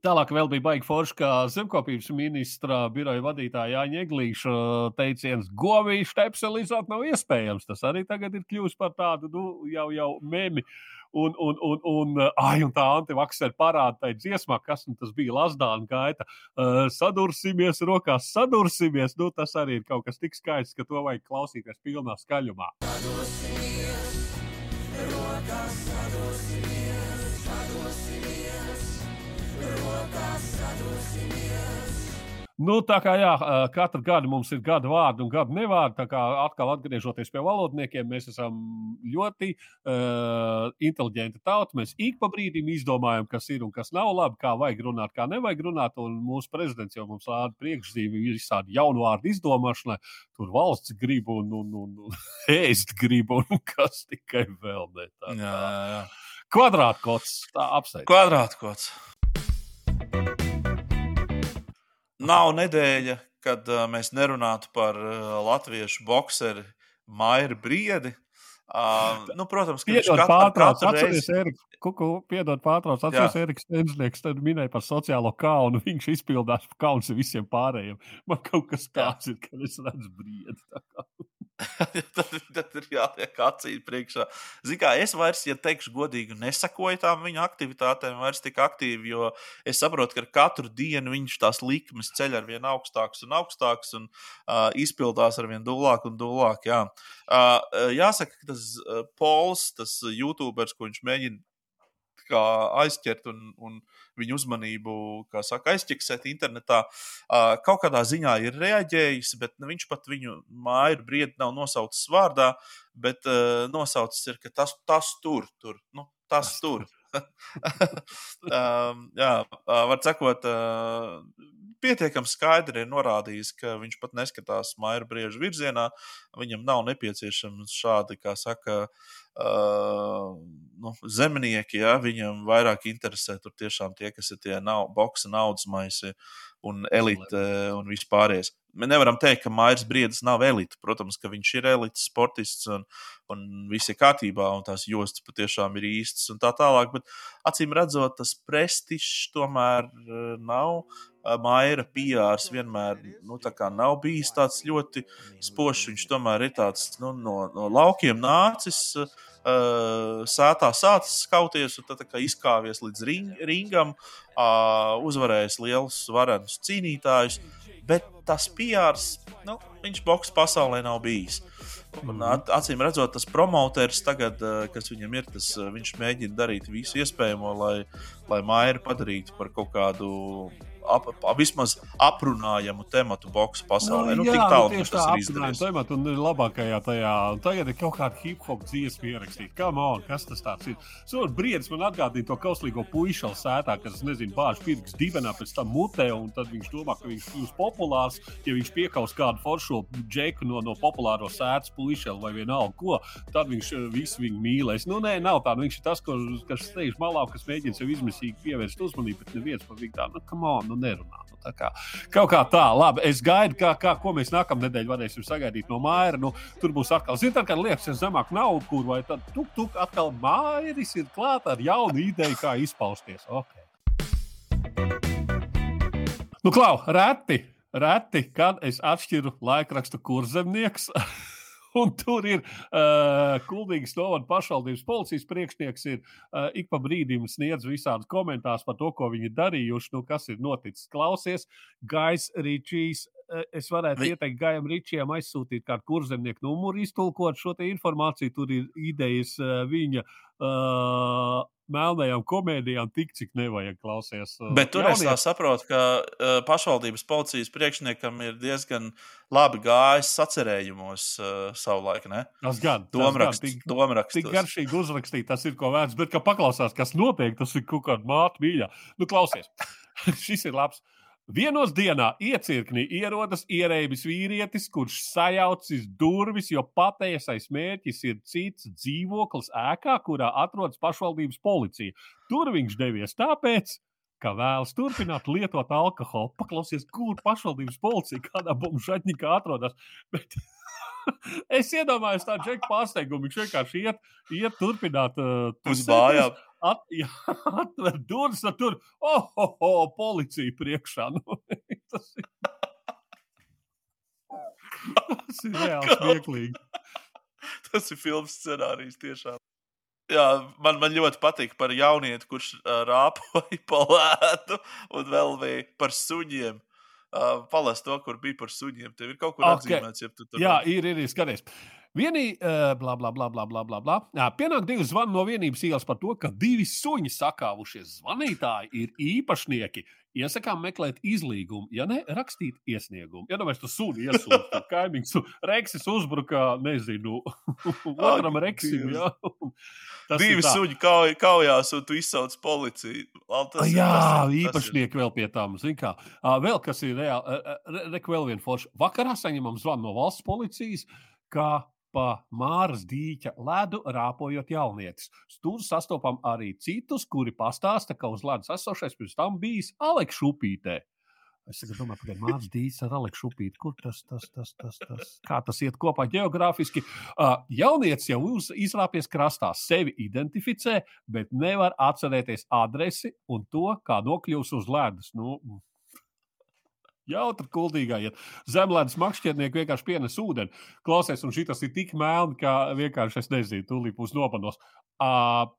Tālāk vēl bija baigi forši, ka zemkopības ministra biroja vadītāja Jāņa Eglīša teiciens, govīšu tepselizot nav iespējams. Tas arī tagad ir kļuvis par tādu nu, jau, jau memi. Un, un, un, un, ai, un tā antivaksera parāda tai dziesmā, kas nu, tas bija Lasdāna gaita. Uh, sadursimies rokās, sadursimies. Nu, tas arī ir kaut kas tik skaists, ka to vajag klausīties pilnā skaļumā. Sadursimies, rokās, sadursimies, Nu, tā kā jā, katru gadu mums ir gada vārdi un gada nevārdi. Tā kā atkal atgriežoties pie valodniekiem, mēs esam ļoti uh, inteliģenti tauta. Mēs ik pa brīdim izdomājam, kas ir un kas nav labi, kā vajag runāt, kā nevajag runāt. Un mūsu prezidents jau mums rāda priekšzīmi visādi jaunu vārdu izdomāšanai. Tur valsts grib un, un, un, un ēst grib un kas tikai vēl ne. Tā, jā, jā, jā. Kvadrātkots, tā apsveic. Kvadrātkots. Nav nedēļa, kad uh, mēs nerunātu par uh, latviešu boxeri Maiju Briedi. Uh, nu, protams, ka viņš pārtrauc, atceries, reizi... Eriks, kuku, piedod, pārtrauc, atceries, Eriks Stensnieks, tad minēja par sociālo kaunu, viņš izpildās kauns visiem pārējiem. Man kaut kas tāds ir, kad es redzu briedi. tad, tad ir jāliek acīm priekšā. Ziniet, kā es vairs, ja teikšu godīgi, nesakoju tām viņa aktivitātēm vairs tik aktīvi, jo es saprotu, ka katru dienu viņš tās likmes ceļ ar vien augstākas un augstākas un uh, izpildās ar vien dūlāk un dūlāk. Jā. Uh, jāsaka, ka tas uh, Pols, tas YouTuberis, ko viņš mēģina aizķert un, un viņu uzmanību, kā saka, aizķeksēt internetā. Kaut kādā ziņā ir reaģējis, bet nu, viņš pat viņu māju brīdi nav nosaucis vārdā, bet nosaucis ir, ka tas, tas tur, tur, nu, tas tur. jā, var sakot, pietiekami skaidri ir norādījis, ka viņš pat neskatās maija brieža virzienā. Viņam nav nepieciešams šādi, kā saka, uh, nu, zemnieki. Ja? Viņam vairāk interesē tur tiešām tie, kas ir tie nav, boksa naudas maisi un elite un vispārējais. Mēs nevaram teikt, ka Mairs Briedis nav elite. Protams, ka viņš ir elites sportists un, un viss ir kārtībā, un tās jostas patiešām ir īstas un tā tālāk. Bet acīm redzot, tas prestižs tomēr eh, nav. Maira PRs vienmēr nu, nav bijis tāds ļoti spožs. Viņš tomēr ir tāds nu, no, no laukiem nācis. Uh, sētā sācis skauties, un tad izkāpies līdz ring, ringam, uh, uzvarējis lielus varenus cīnītājus. Bet tas PRs, nu, viņš boks pasaulē nav bijis. Un, mhm. acīm redzot, tas promoters tagad, kas viņam ir, tas, viņš mēģina darīt visu iespējamo, lai, lai Maiju padarītu par kaut kādu ap, ap, vismaz aprunājamu tematu boxe pasaulē. Nu, nu, jā, tik tālu nu, tas ir izdarījis. Tematu, un labākajā tajā, un tagad ir kaut kāda hip hop dziesma ierakstīta. Come on, kas tas tāds ir? Sot briedis man atgādīja to kauslīgo puišalu sētā, kas, nezinu, bāž pirks dibenā, pēc tam mutē, un tad viņš domā, ka viņš kļūs populārs, ja viņš piekaus kādu foršo džeku no, no populāro sētas puišalu vai vienalga ko, tad viņš eh, visu viņu mīlēs. Nu, nē, nav tā, nu, viņš ir tas, ko, kas steigš malā, kas mēģina sev izmisīgi pievērst uzmanību, bet neviens par viņu tā, nu, come on, nu nerunā. Nu, kā, kaut kā tā, labi. Es gaidu, kā, kā, ko mēs nākamā nedēļa varēsim sagaidīt no māja. Nu, tur būs atkal, zinām, kad liekas, ja zemāk naudu, kur vai tad tuk, tuk, atkal mājas ir klāta ar jaunu ideju, kā izpausties. Okay. Nu, klau, reti, reti, kad es atšķiru laikrakstu kurzemnieks. Un tur ir uh, Kultūras novada pašvaldības policijas priekšnieks, ir uh, ik pa brīdim sniedz visādus komentārus par to, ko viņi ir darījuši, nu, kas ir noticis. Klausies, Gais Ričijs. Uh, es varētu Vi... ieteikt Gājam Ričijam aizsūtīt kādu kurzemnieku numuru, iztulkot šo informāciju. Tur ir idejas uh, viņa uh, melnajām komēdijām tik, cik nevajag klausies. Uh, Bet tur jaunie... es saprotu, ka uh, pašvaldības policijas priekšniekam ir diezgan labi gājis sacerējumos uh, savulaik. Ne? Tas gan domraksts. Tik, tik garšīgi uzrakstīt, tas ir ko vērts. Bet, ka paklausās, kas notiek, tas ir kaut kāda māte mīļa. Nu, klausies, šis ir labs. Vienos dienā iecirknī ierodas ierēbis vīrietis, kurš sajaucis durvis, jo patiesais mērķis ir cits dzīvoklis ēkā, kurā atrodas pašvaldības policija. Tur viņš devies tāpēc, ka vēlas turpināt lietot alkoholu. Paklausies, kur pašvaldības policija kādā bumbuļsakņā atrodas. Bet... es iedomājos tādu džeku pārsteigumu. Viņš vienkārši iet, iet turpināt uh, uz mājām. At, jā, atver durvis, tad tur oh, oh, oh, policija priekšā. Nu, tas ir, tas ir reāli smieklīgi. tas ir filmas scenārijs tiešām. Jā, man, man ļoti patīk par jaunieti, kurš uh, rāpoja pa lētu, un vēl bija par suņiem. Uh, Palas to, kur bija par suņiem. Tev ir kaut kur okay. atzīmēts, ja tu tur Jā, ir, ir, ir skaties. Vienī, uh, bla, bla, bla, bla, bla, bla, bla. Jā, pienāk divi zvani no vienības ielas par to, ka divi suņi sakāvušies. Zvanītāji ir īpašnieki. Iesakām meklēt izlīgumu, ja ne rakstīt iesniegumu. Ja domāju, tas suni iesūta, tad kaimiņš Reksis uzbruka, nezinu, otram Reksim. Ja? Tas Divi suņi kauj, kaujās, un tu izsauc policiju. Tas, Jā, tas, īpašnieki tas vēl pie tām. Kā, vēl kas ir reāli, re, re, vēl viena forša. Vakarā saņemam zvanu no valsts policijas, ka pa Māras dīķa ledu rāpojot jaunietis. Tur sastopam arī citus, kuri pastāsta, ka uz ledus esošais pirms tam bijis Aleks Šupītē. Es domāju, ka Mārcis Dīsīs ar Aleksu Šupīti, kur tas, tas, tas, tas, tas, kā tas iet kopā geogrāfiski. Jaunietis jau izrāpies krastā, sevi identificē, bet nevar atcerēties adresi un to, kā nokļūs uz ledus. Nu, Jautri, kuldīgā iet. Zemlēnas makšķernieki vienkārši pienes ūdeni. Klausies, un šis ir tik melni, ka vienkārši es nezinu, tūlīt būs nopanos. Uh,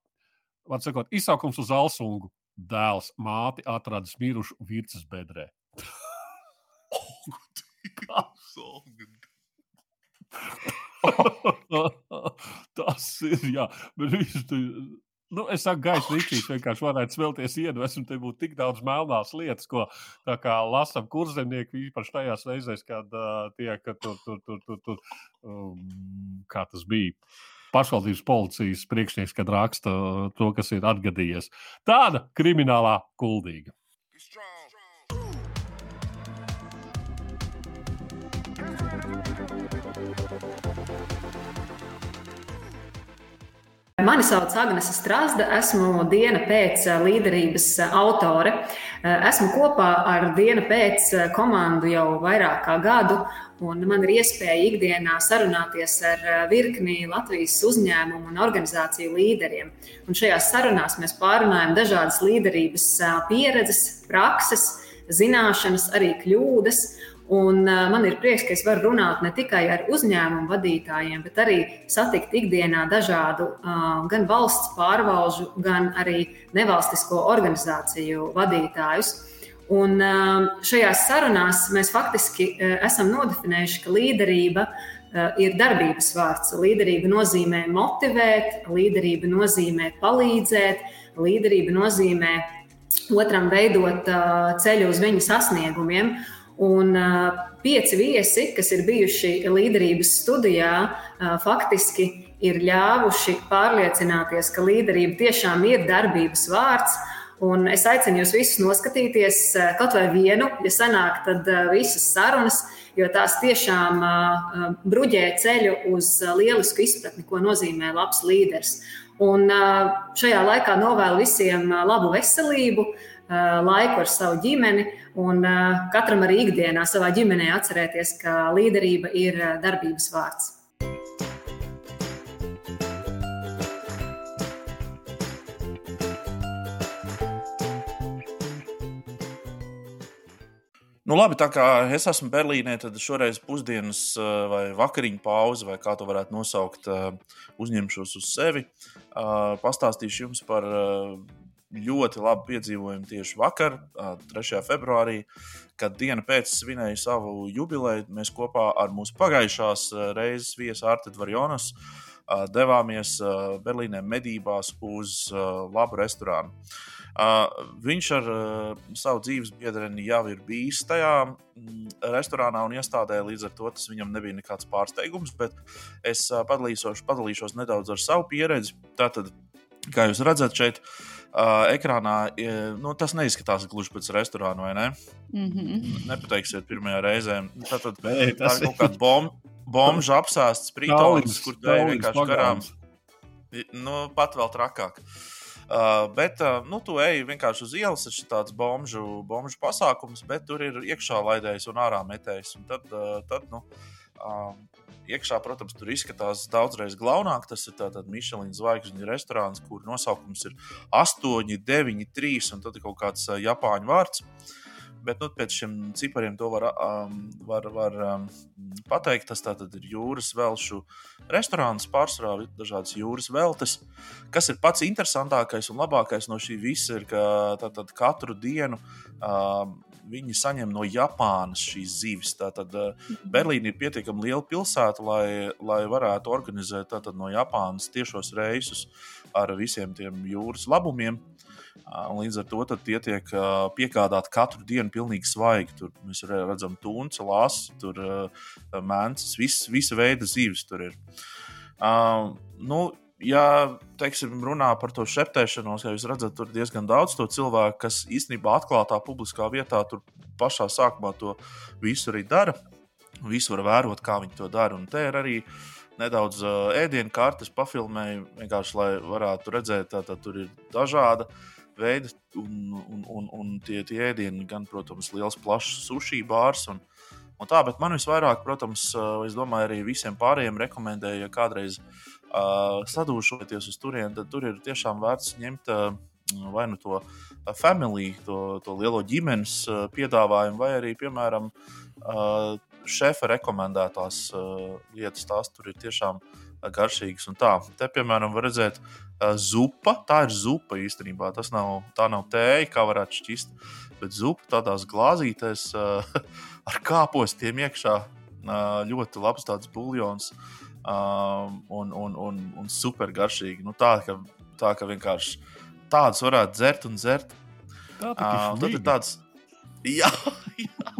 Var sakot, izsaukums uz Alsungu. Dēls māti atradis mirušu virsmas bedrē. Tas ir, jā, bet viņš Nu, es saku, gaisa rīčīs vienkārši varētu smelties iedvesmu. Te būtu tik daudz melnās lietas, ko lasām kurzemnieki, īpaši tajās reizēs, kad uh, tiek tur, tur, tur, tur, tur um, kā tas bija. Pašvaldības policijas priekšnieks, kad raksta to, kas ir atgadījies. Tāda kriminālā kuldīga. Mani sauc Agnese Strasda, esmu diena pēc līderības autore. Esmu kopā ar dienu pēc komandu jau vairāk kā gadu, un man ir iespēja ikdienā sarunāties ar virkni Latvijas uzņēmumu un organizāciju līderiem. Un šajās sarunās mēs pārunājam dažādas līderības pieredzes, prakses, zināšanas, arī kļūdas. Un, uh, man ir prieks, ka es varu runāt ne tikai ar uzņēmumu vadītājiem, bet arī satikt ikdienā dažādu uh, gan valsts pārvalžu, gan arī nevalstisko organizāciju vadītājus. Un, uh, šajās sarunās mēs faktiski esam nodefinējuši, ka līderība ir darbības vārds. Līderība nozīmē motivēt, līderība nozīmē palīdzēt, līderība nozīmē otram veidot ceļu uz viņu sasniegumiem. Un uh, pieci viesi, kas ir bijuši līderības studijā, uh, faktiski ir ļāvuši pārliecināties, ka līderība tiešām ir darbības vārds. Un es aicinu jūs visus noskatīties uh, kaut vai vienu, ja sanāk, tad uh, visas sarunas, jo tās tiešām uh, bruģē ceļu uz lielisku izpratni, ko nozīmē labs līderis. Un šajā laikā novēlu visiem labu veselību, laiku ar savu ģimeni Un katram arī ikdienā savā ģimenē atcerēties, ka līderība ir darbības vārds. Nu, labi, tā kā es esmu Berlīnē, tad šoreiz pusdienas vai vakariņu pauze, vai kā to varētu nosaukt, uzņemšos uz sevi. Pastāstīšu jums par ļoti labu piedzīvojumu tieši vakar, 3. februārī, kad diena pēc svinēja savu jubileju. Mēs kopā ar mūsu pagājušās reizes viesu Artiņu Varjonas devāmies Berlīnē medībās uz labu restorānu. Viņš ar savu dzīves biedreni jau ir bijis tajā mm, restorānā un iestādē, līdz ar to tas viņam nebija nekāds pārsteigums. Bet es padalīšos, padalīšos nedaudz ar savu pieredzi. Tātad, kā jūs redzat, šeit uh, uh, ekrānā, nu, tas neizskatās gluži pēc restorāna, vai ne? Mm -hmm. Nepateiksiet pirmajā reizē. Tā, tad, Nē, tas... tā ir kaut kāda bomba. Bomža apsāsts sprītonis, kur tā ir vienkārši garām. Nu, pat vēl trakāk. Uh, bet, uh, nu, tu ej vienkārši uz ielas, tas ir tāds bomžu, bomžu pasākums, bet tur ir iekšā laidējs un ārā metējs. Un tad, uh, tad nu, uh, iekšā, protams, tur izskatās daudzreiz glaunāk. Tas ir tāds Michelin zvaigžņu restorāns, kur nosaukums ir 8, 9, 3 un tad ir kaut kāds Japāņu vārds. bet nu, pēc šiem cipariem to var, um, var, var um, pateikt. Tas tātad ir jūras velšu restorāns, pārsvarā dažādas jūras veltes. Kas ir pats interesantākais un labākais no šī visa, ir, ka tātad katru dienu um, viņi saņem no Japānas šīs zivis. Tātad uh, Berlīna ir pietiekami liela pilsēta, lai, lai varētu organizēt tātad, no Japānas tiešos reisus ar visiem tiem jūras labumiem. Līdz ar to tie tiek piegādāti katru dienu pilnīgi svaigi. Tur mēs redzam tunci, lāsu, tur mēnesis, viss, visa veida zīves tur ir. Uh, nu, ja teiksim, runā par to šeptēšanos, ja jūs redzat, tur diezgan daudz to cilvēku, kas īstenībā atklātā publiskā vietā tur pašā sākumā to visu arī dara. Visu var vērot, kā viņi to dara. Un te ir arī nedaudz uh, ēdienu kartes, pafilmēju, vienkārši lai varētu redzēt, tā tur ir dažādi veidi un, un, un, un tie, tie ēdieni, gan, protams, liels, plašs sushi bārs. Un, un tā, bet man visvairāk, protams, es domāju, arī visiem pārējiem rekomendēju, ja kādreiz uh, sadūšoties uz turieni, tad tur ir tiešām vērts ņemt uh, vai nu to familiju, to, to lielo ģimenes uh, piedāvājumu, vai arī, piemēram, uh, šefa rekomendētās uh, lietas. Tās tur ir tiešām garšīgas. Un tā, te, piemēram, var redzēt, uh, zupa. Tā ir zupa īstenībā. Tas nav, tā nav tēja, kā varētu šķist. Bet zupa tādās glāzītēs uh, ar kāpostiem iekšā. Uh, ļoti labs tāds buļļons um, un, un, un, un super garšīgi. Nu, tā, ka, tā ka vienkārši tādus varētu dzert un dzert. Tā uh, tad ir tāds. Jā, jā.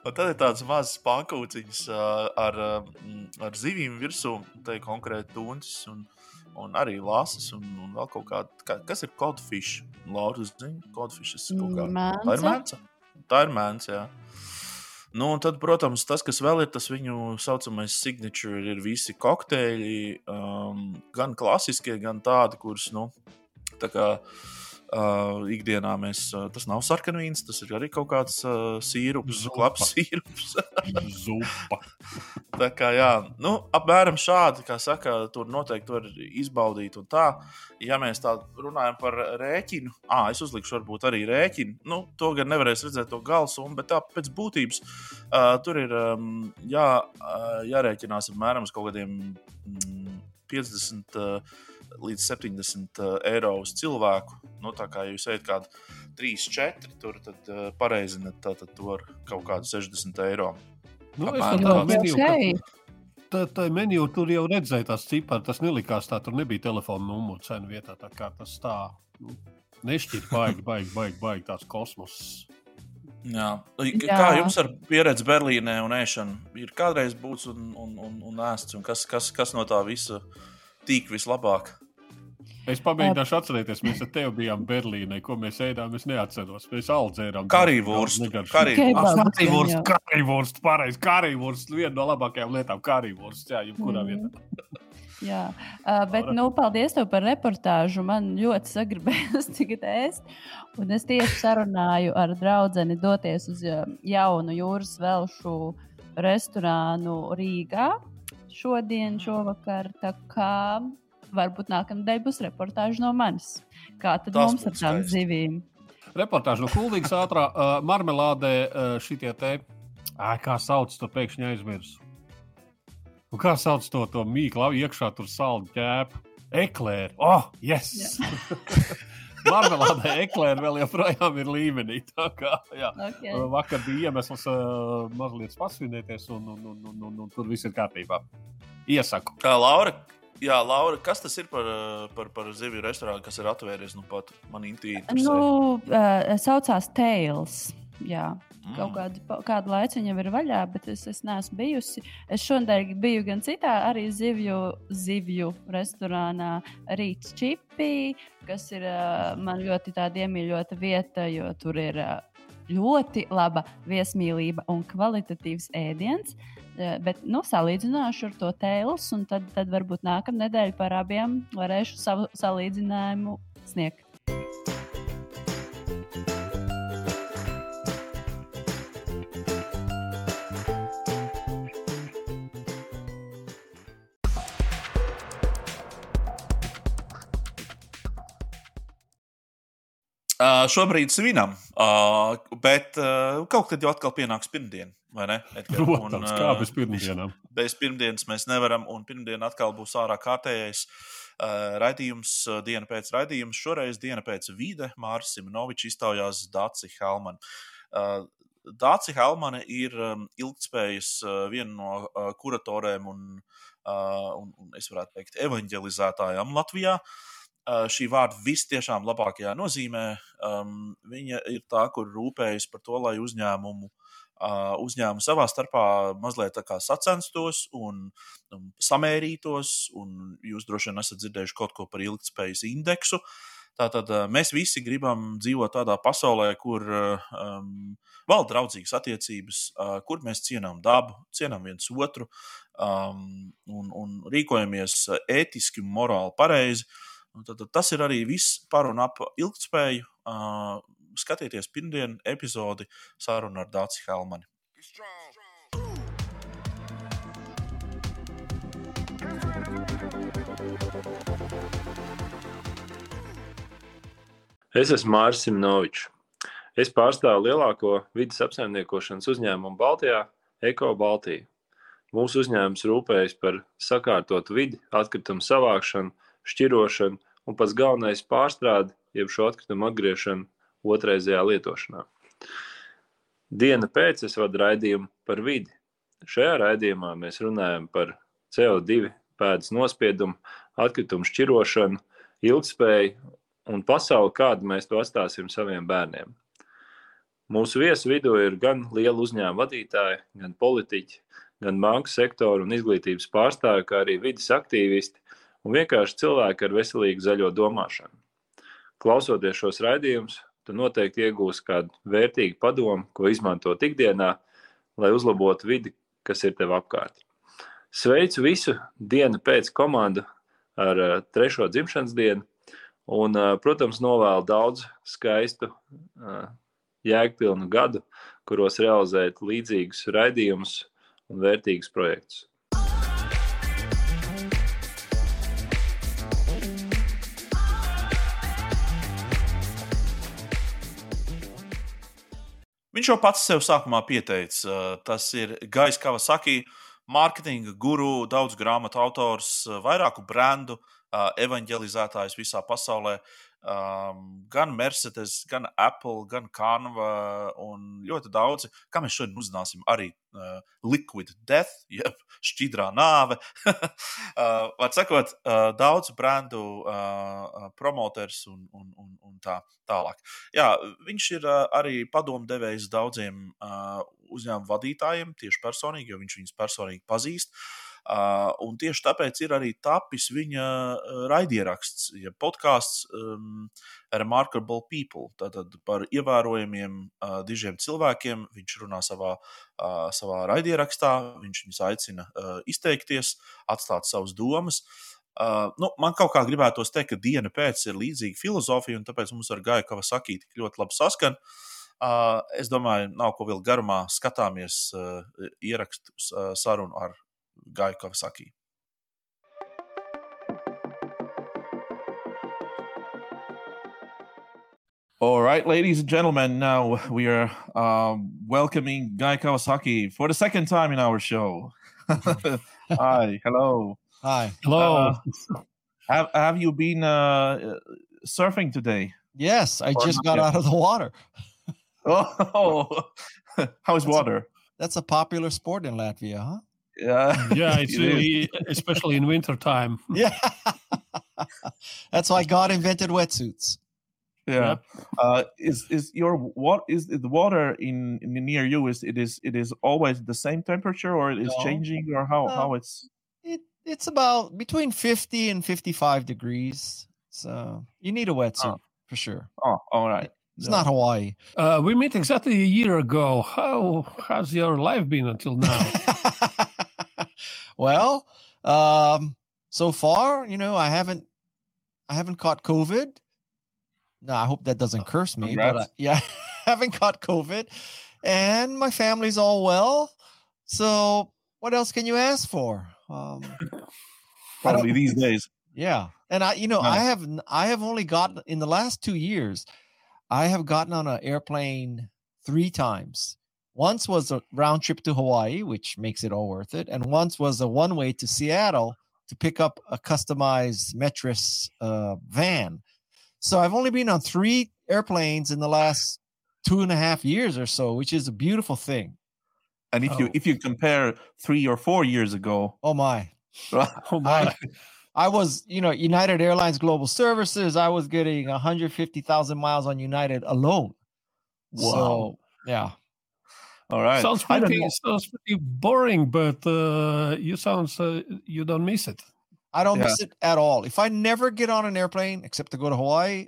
Un tad ir tādas mazas pankūciņas uh, ar, uh, ar zivīm virsū, tā ir konkrēti tuncis un, un arī lasas un, un vēl kaut kāda. Kā, kas ir codfish? Laura zina, codfish ir kaut kā. Mēnce. Tā ir mēnce. Tā ir mēnce, jā. Nu, un tad, protams, tas, kas vēl ir tas viņu saucamais signature, ir visi kokteļi, um, gan klasiskie, gan tādi, kurus, nu, tā kā uh, ikdienā mēs, uh, tas nav sarkanvīns, tas ir arī kaut kāds uh, sīrups, Zupa. klaps sīrups. Zupa. Tā kā, jā, nu, apmēram šādi, kā saka, tur noteikti var izbaudīt. Un tā, ja mēs tā runājam par rēķinu, ah, es uzlikšu varbūt arī rēķinu. Nu, to gan nevarēs redzēt to galsumu, bet tā pēc būtības uh, tur ir um, jā, uh, jārēķinās apmēram uz kaut kādiem mm, 50 uh, līdz 70 uh, eiro uz cilvēku. Nu, tā kā jūs ejat kādu 3, 4, tur tad uh, pareizināt tā, tad to ar kaut kādu 60 eiro. Nu, es Apmēram tāds. meniju, Ok. Tā, tā meniju tur jau redzēju, tās cipari. Tas nelikās tā, tur nebija telefona numuru cenu vietā. Tā kā tas tā nu, nešķiet baigi, baigi, baigi, baigi tāds kosmos. Jā. Jā. Kā jums ar pieredzi Berlīnē un ēšanu? Ir kādreiz būts un, un, un, un ēsts, un kas, kas, kas no tā visa tīk vislabāk? Es pamēģināšu atcerēties, mēs ar tevi bijām Berlīnē, ko mēs ēdām. Es neatceros. Mēs aldzērām. Karīvurst, jā. karīvurst, pareizi. Karīvurst, viena no labākajām lietām. Karīvurst, jā, jebkurā Mm. vietā. Jā, uh, bet nu, paldies tev par reportāžu. Man ļoti sagribējās tagad ēst. Un es tieši sarunāju ar draugu doties uz jaunu jūras velšu restorānu Rīgā šodien, šovakar. Tā kā varbūt nākamnedēļ būs reportāža no manis. Kā tad Tas mums ar tām zivīm? Reportāža no Kultūras ātrā uh, marmelādē uh, šitie te. Ā, kā sauc to pēkšņi aizmirsu? Un kā sauc to, to mīklu iekšā tur saldu ķēpu? Eklēri. Oh, yes! Marmelādē eklēri vēl joprojām ir līmenī. Tā kā, jā. Okay. Vakar bija iemesls uh, mazliet pasvinēties, un, un, un, un, un, un tur viss ir kārtībā. Iesaku. Kā Laura, jā, Laura, kas tas ir par, par, par zivju restorānu, kas ir atvērties nu pat man intīvi? Nu, uh, saucās Tails. Jā. Mm. Kaut kādu, kādu laiku jau ir vaļā, bet es, es neesmu bijusi. Es šodien biju gan citā, arī zivju, zivju restorānā, Rītas čipī, kas ir man ļoti iemīļota vieta, jo tur ir ļoti laba viesmīlība un kvalitatīvs ēdiens. Bet nu, salīdzināšu ar to tēlus, un tad, tad varbūt nākamā nedēļa par abiem varēšu savu salīdzinājumu sniegt. Uh, šobrīd svinam Uh, bet uh, kaut kad jau atkal pienāks pirmdiena, vai ne? Edgar? Protams, un, kā bez pirmdienām. Bez pirmdienas mēs nevaram, un pirmdiena atkal būs ārā kārtējais. Raidījums, diena pēc raidījuma, šoreiz diena pēc vide. Mārcis Simonovičs iztaujās Dāci Helmanu. Dāci Helmane ir um, ilgspējas viena no kuratoriem un, un, un, es varētu teikt, evanģelizētājām Latvijā. Uh, šī vārda vistiešām labākajā nozīmē. Um, viņa ir tā, kur rūpējas par to, lai uzņēmumu, uh, uzņēmumu savā starpā mazliet sacenstos un, un samērītos. Un jūs droši vien esat dzirdējuši kaut ko par ilgspējas indeksu. Tātad uh, mēs visi gribam dzīvot tādā pasaulē, kur um, valda draudzīgas attiecības, kur mēs cienām dabu, cienām viens otru um, un, un rīkojamies ētiski un morāli pareizi. Un tad, tas ir arī viss par un ap ilgspēju. Uh, skatieties pirmdienu epizodi sarunu ar Dāci Helmani. Es esmu Mārcis Simnovičs. Es pārstāvu lielāko vidas apsaimniekošanas uzņēmumu Baltijā, Eko Baltiju. Mūsu uzņēmums rūpējas par sakārtotu vidi, atkritumu savākšanu, šķirošanu un pats galvenais pārstrādi, jeb šo atkritumu atgriešanu otrreizējā lietošanā. Diena pēc es vadu raidījumu par vidi. Šajā raidījumā mēs runājam par CO2 pēdas nospiedumu, atkritumu šķirošanu, ilgspēju un pasauli, kādu mēs to atstāsim saviem bērniem. Mūsu viesu vidū ir gan liela uzņēmuma vadītāji, gan politiķi, gan banku sektoru un izglītības pārstāvji, kā arī vidas aktīvisti un vienkārši cilvēki ar veselīgu zaļo domāšanu. Klausoties šos raidījumus, tu noteikti iegūsi kādu vērtīgu padomu, ko izmantot ikdienā, lai uzlabotu vidi, kas ir tev apkārt. Sveicu visu dienu pēc komandu ar uh, trešo dzimšanas dienu, un, uh, protams, novēlu daudz skaistu uh, jēgpilnu gadu, kuros realizēt līdzīgus raidījumus un vērtīgus projektus. Viņš jau pats sev sākumā pieteica. Tas ir Gais Kavasaki, mārketinga guru, daudz grāmatu autors, vairāku brendu, evanģelizētājs visā pasaulē. Um, gan Mercedes, gan Apple, gan Canva un ļoti daudzi, kā mēs šodien uzzināsim, arī uh, Liquid Death, jeb šķidrā nāve. uh, Var sakot, uh, daudz brendu uh, promoters un, un, un, un tā tālāk. Jā, viņš ir uh, arī padomdevējs daudziem uh, uzņēmumu vadītājiem, tieši personīgi, jo viņš viņus personīgi pazīst. Uh, un tieši tāpēc ir arī tapis viņa raidieraksts, ja podkāsts um, Remarkable People. Tātad par ievērojamiem uh, dižiem cilvēkiem viņš runā savā, uh, savā raidierakstā, viņš viņus aicina uh, izteikties, atstāt savas domas. Uh, nu, man kaut kā gribētos teikt, ka diena pēc ir līdzīga filozofija, un tāpēc mums ar Gaju Kavasaki tik ļoti labi saskan. Uh, es domāju, nav ko vēl garumā skatāmies uh, ierakstu uh, sarunu ar Guy Kawasaki. All right, ladies and gentlemen, now we are um, welcoming Guy Kawasaki for the second time in our show. Hi, hello. Hi. Hello. Uh, have, have you been uh, surfing today? Yes, I Or just got yet? out of the water. Oh, how's water? That's a popular sport in Latvia, huh? Yeah, Yeah, it's really, especially in winter time. Yeah. That's why God invented wetsuits. Yeah. Uh, is is your what is the water in, in near you? Is it is it is always the same temperature, or it is No. changing, or how No. how it's? It it's about between 50 and 55 degrees. So you need a wetsuit Oh. for sure. Oh, all right. It's not Hawaii. Uh, we met exactly a year ago. How has your life been until now? Well, um, so far, you know, I haven't I haven't caught COVID. No, I hope that doesn't curse me, but uh, yeah, I haven't caught COVID, and my family's all well. So, what else can you ask for? Um, Probably these days. yeah, and I, you know, I have I have only got in the last two years, I have gotten on an airplane three times. Once was a round trip to Hawaii, which makes it all worth it, and once was a one way to Seattle to pick up a customized Metris uh, van. So I've only been on three airplanes in the last two and a half years or so, which is a beautiful thing. And if oh. you if you compare three or four years ago, oh my, oh my. I, I was, you know, United Airlines Global Services. I was getting 150,000 miles on United alone. Wow. So, yeah. All right. Sounds pretty, sounds pretty boring, but uh, you sounds uh, you don't miss it. I don't yeah. miss it at all. If I never get on an airplane except to go to Hawaii,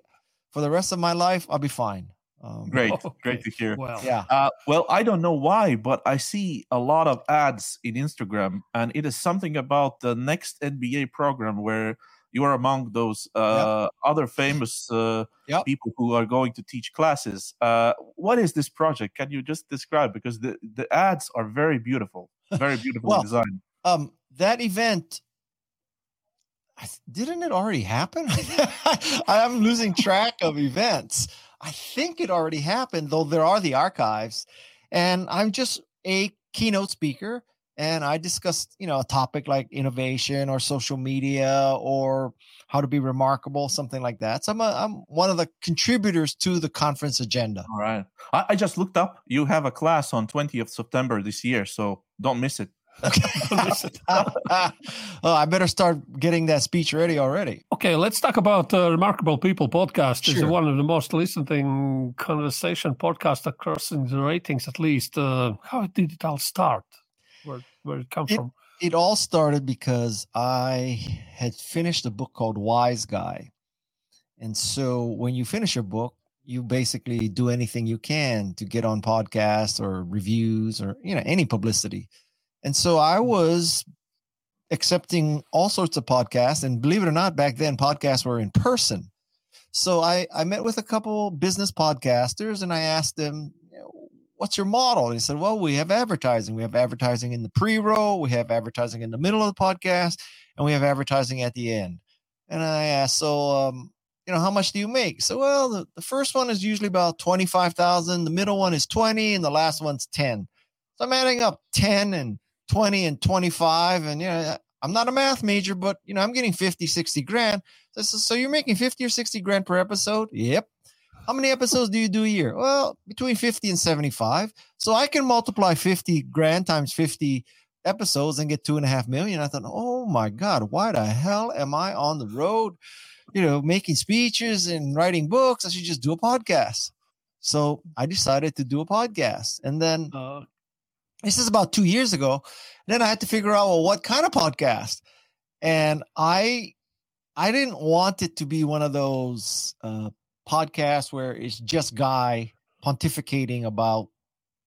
for the rest of my life, I'll be fine. Um, great, okay. great to hear. Well, yeah. Uh, well, I don't know why, but I see a lot of ads in Instagram, and it is something about the next NBA program where you are among those uh, yep. other famous uh, yep. people who are going to teach classes. Uh, what is this project? Can you just describe? Because the, the ads are very beautiful, very beautiful well, design. Um, that event didn't it already happen? I'm losing track of events. I think it already happened, though there are the archives. And I'm just a keynote speaker and I discussed, you know, a topic like innovation or social media or how to be remarkable, something like that. So I'm, a, I'm one of the contributors to the conference agenda. All right. I, I just looked up. You have a class on 20th September this year, so don't miss it. oh, I better start getting that speech ready already. Okay, let's talk about uh, Remarkable People podcast. Sure. It's one of the most listened conversation podcasts across in the ratings, at least. Uh, how did it all start? Where where it come it, from? It all started because I had finished a book called Wise Guy, and so when you finish a book, you basically do anything you can to get on podcasts or reviews or you know any publicity and so I hmm. was accepting all sorts of podcasts. And believe it or not, back then podcasts were in person. So I, I met with a couple business podcasters and I asked them, what's your model? And he said, well, we have advertising. We have advertising in the pre roll, we have advertising in the middle of the podcast, and we have advertising at the end. And I asked, so, um, you know, how much do you make? So, well, the, the first one is usually about 25,000. The middle one is 20 and the last one's 10. So I'm adding up 10 and 20 and 25 and you know i'm not a math major but you know i'm getting 50 60 grand so, so you're making 50 or 60 grand per episode yep how many episodes do you do a year? Well between 50 and 75 so i can multiply 50 grand times 50 episodes and get two and a half million. I thought oh my god why the hell am i on the road you know making speeches and writing books? I should just do a podcast. So i decided to do a podcast. And then uh, this is about two years ago. then I had to figure out, well, what kind of podcast? And I, I didn't want it to be one of those uh, podcasts where it's just guy pontificating about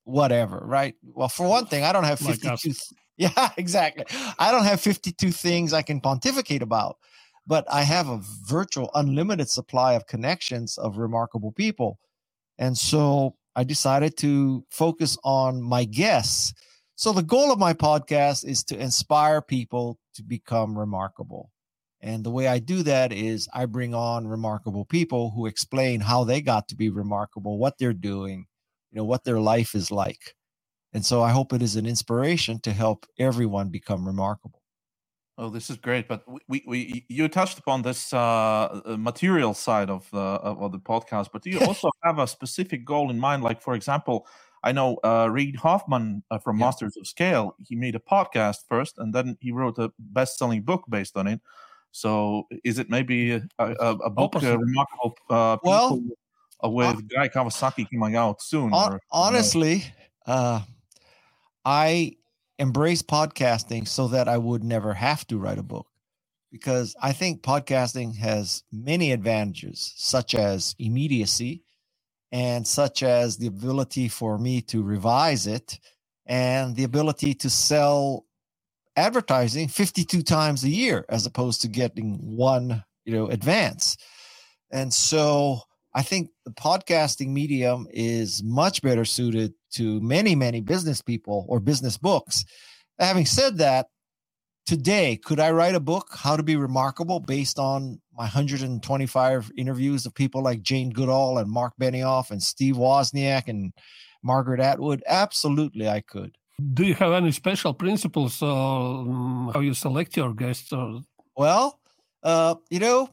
whatever, right? Well, for one thing, I don't have 52. Like yeah, exactly. I don't have 52 things I can pontificate about, but I have a virtual unlimited supply of connections of remarkable people. And so I decided to focus on my guests. So the goal of my podcast is to inspire people to become remarkable. And the way I do that is I bring on remarkable people who explain how they got to be remarkable, what they're doing, you know, what their life is like. And so I hope it is an inspiration to help everyone become remarkable. Oh, this is great. But we, we you touched upon this uh, uh material side of the of the podcast, but do you also have a specific goal in mind? Like, for example, I know uh, Reid Hoffman uh, from yeah. Masters of Scale. He made a podcast first, and then he wrote a best-selling book based on it. So, is it maybe a, a, a book uh, remarkable? Uh, well, with Guy Kawasaki coming out soon. or, honestly, I embrace podcasting so that I would never have to write a book. Because I think podcasting has many advantages, such as immediacy and such as the ability for me to revise it and the ability to sell advertising 52 times a year as opposed to getting one you know advance and so i think the podcasting medium is much better suited to many, many business people or business books. Having said that, today, could I write a book, How to Be Remarkable, based on my 125 interviews of people like Jane Goodall and Mark Benioff and Steve Wozniak and Margaret Atwood? Absolutely, I could. Do you have any special principles on how you select your guests? Or... Well, uh, you know,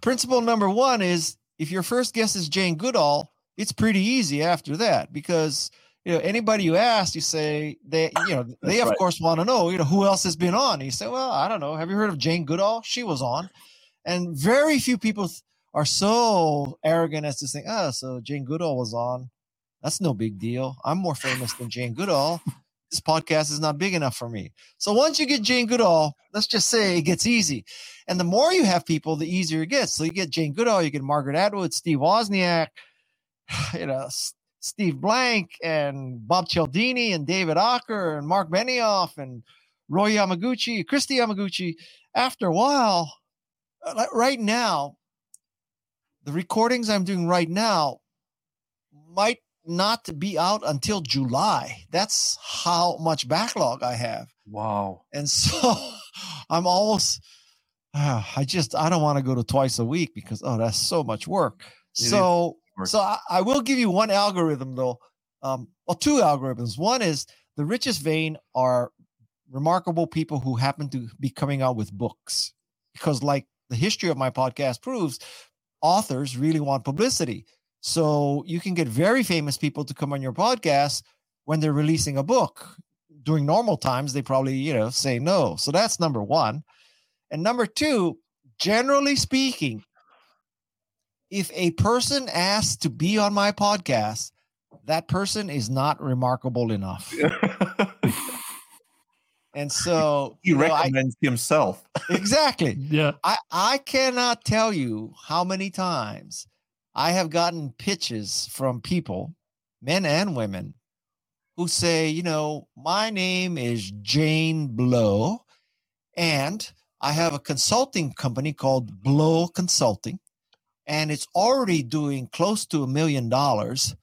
principle number one is if your first guest is Jane Goodall, it's pretty easy after that because you know anybody you ask, you say they you know they of right. course want to know you know who else has been on. you say, well, I don't know. Have you heard of Jane Goodall? She was on, and very few people are so arrogant as to think, oh, so Jane Goodall was on. That's no big deal. I'm more famous than Jane Goodall. This podcast is not big enough for me. So once you get Jane Goodall, let's just say it gets easy. And the more you have people, the easier it gets. So you get Jane Goodall, you get Margaret Atwood, Steve Wozniak, you know, Steve Blank and Bob Cialdini and David Aaker and Mark Benioff and Roy Yamaguchi, Kristi Yamaguchi. After a while, uh, right now, the recordings I'm doing right now might not to be out until July. That's how much backlog I have. Wow. And so I'm almost, uh, I just, I don't want to go to twice a week because, oh, that's so much work. It so, so I, I, will give you one algorithm though. Um, well, two algorithms. One is the richest vein are remarkable people who happen to be coming out with books because like the history of my podcast proves authors really want publicity so you can get very famous people to come on your podcast when they're releasing a book. During normal times, they probably, you know, say no. So that's number one. And number two, generally speaking, if a person asks to be on my podcast, that person is not remarkable enough. and so he recommends know, I, himself. exactly. Yeah. I, I cannot tell you how many times I have gotten pitches from people, men and women, who say, you know, my name is Jane Blow, and I have a consulting company called Blow Consulting, and it's already doing close to a million dollars.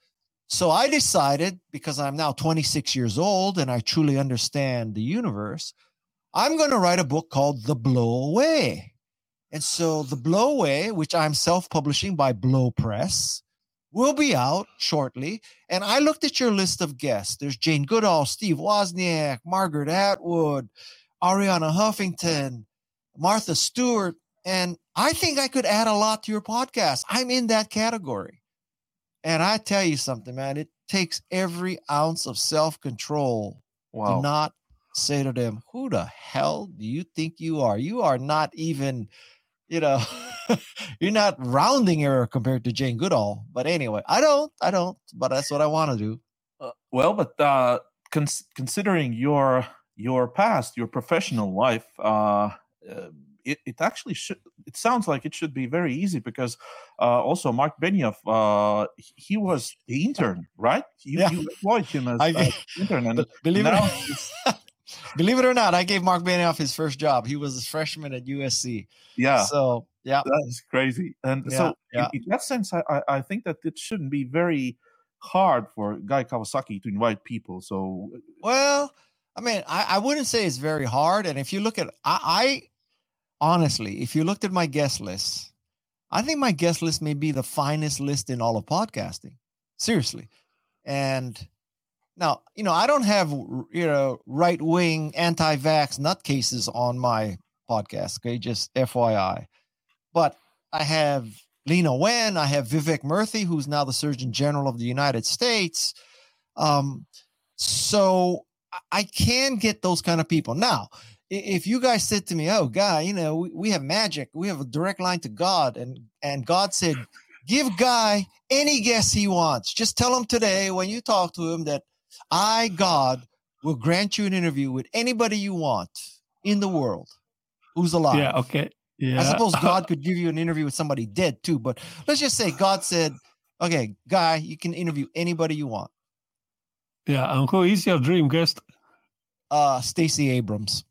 So I decided, because I'm now 26 years old and I truly understand the universe, I'm going to write a book called The Blow Away. And so the blow Blowaway, which I'm self-publishing by Blow Press, will be out shortly. And I looked at your list of guests. There's Jane Goodall, Steve Wozniak, Margaret Atwood, Arianna Huffington, Martha Stewart, and I think I could add a lot to your podcast. I'm in that category. And I tell you something, man, it takes every ounce of self-control wow. to not say to them, Who the hell do you think you are? You are not even you know, you're not rounding error compared to Jane Goodall. But anyway, I don't, I don't, but that's what I want to do. Uh, well, but uh, cons- considering your your past, your professional life, uh, uh, it, it actually should. It sounds like it should be very easy because uh, also Mark Benioff, uh, he was the intern, right? You, yeah. you employed him as, I, intern, and believe now it. Believe it or not, I gave Mark Benioff his first job. He was a freshman at USC. Yeah. So yeah, that's crazy. And yeah, so yeah. In, that sense, I, I think that it shouldn't be very hard for Guy Kawasaki to invite people. So uh, well, I mean, I, I wouldn't say it's very hard. And if you look at, I, I honestly, if you looked at my guest list, I think my guest list may be the finest list in all of podcasting. Seriously. And now, you know, I don't have you know right wing anti vax nutcases on my podcast. Okay, just FYI. But I have Leana Wen, I have Vivek Murthy, who's now the Surgeon General of the United States. Um, so I can get those kind of people. Now, if you guys said to me, "Oh, guy, you know, we, we have magic, we have a direct line to God," and and God said, "Give Guy any guess he wants. Just tell him today when you talk to him that." I, God, will grant you an interview with anybody you want in the world who's alive. Yeah, okay. Yeah. I suppose God could give you an interview with somebody dead too, but let's just say God said, okay, guy, you can interview anybody you want. Yeah, and who is your dream guest? Uh Stacey Abrams.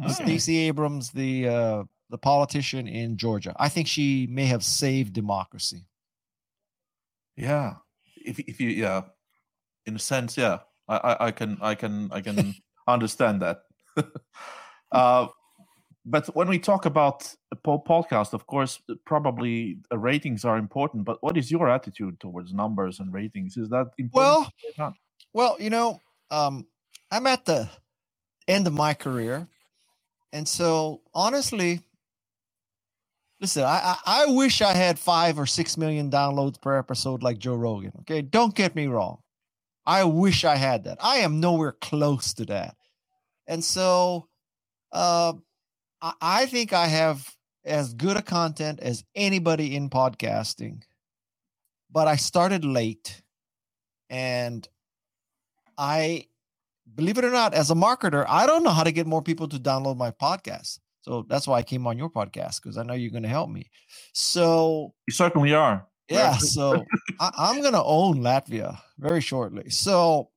Okay. Stacey Abrams, the uh the politician in Georgia. I think she may have saved democracy. Yeah. If if you yeah, in a sense, yeah, I, I, I can I can I can understand that. uh, but when we talk about a po- podcast, of course, probably uh, ratings are important. But what is your attitude towards numbers and ratings? Is that important? Well. Well, you know, um, I'm at the end of my career, and so honestly, listen, I, I I wish I had five or six million downloads per episode like Joe Rogan. Okay, don't get me wrong. I wish I had that. I am nowhere close to that, and so uh, I, I think I have as good a content as anybody in podcasting. But I started late, and I believe it or not, as a marketer, I don't know how to get more people to download my podcast. So that's why I came on your podcast because I know you're going to help me. So you certainly are. Yeah. So I, I'm going to own Latvia very shortly. So,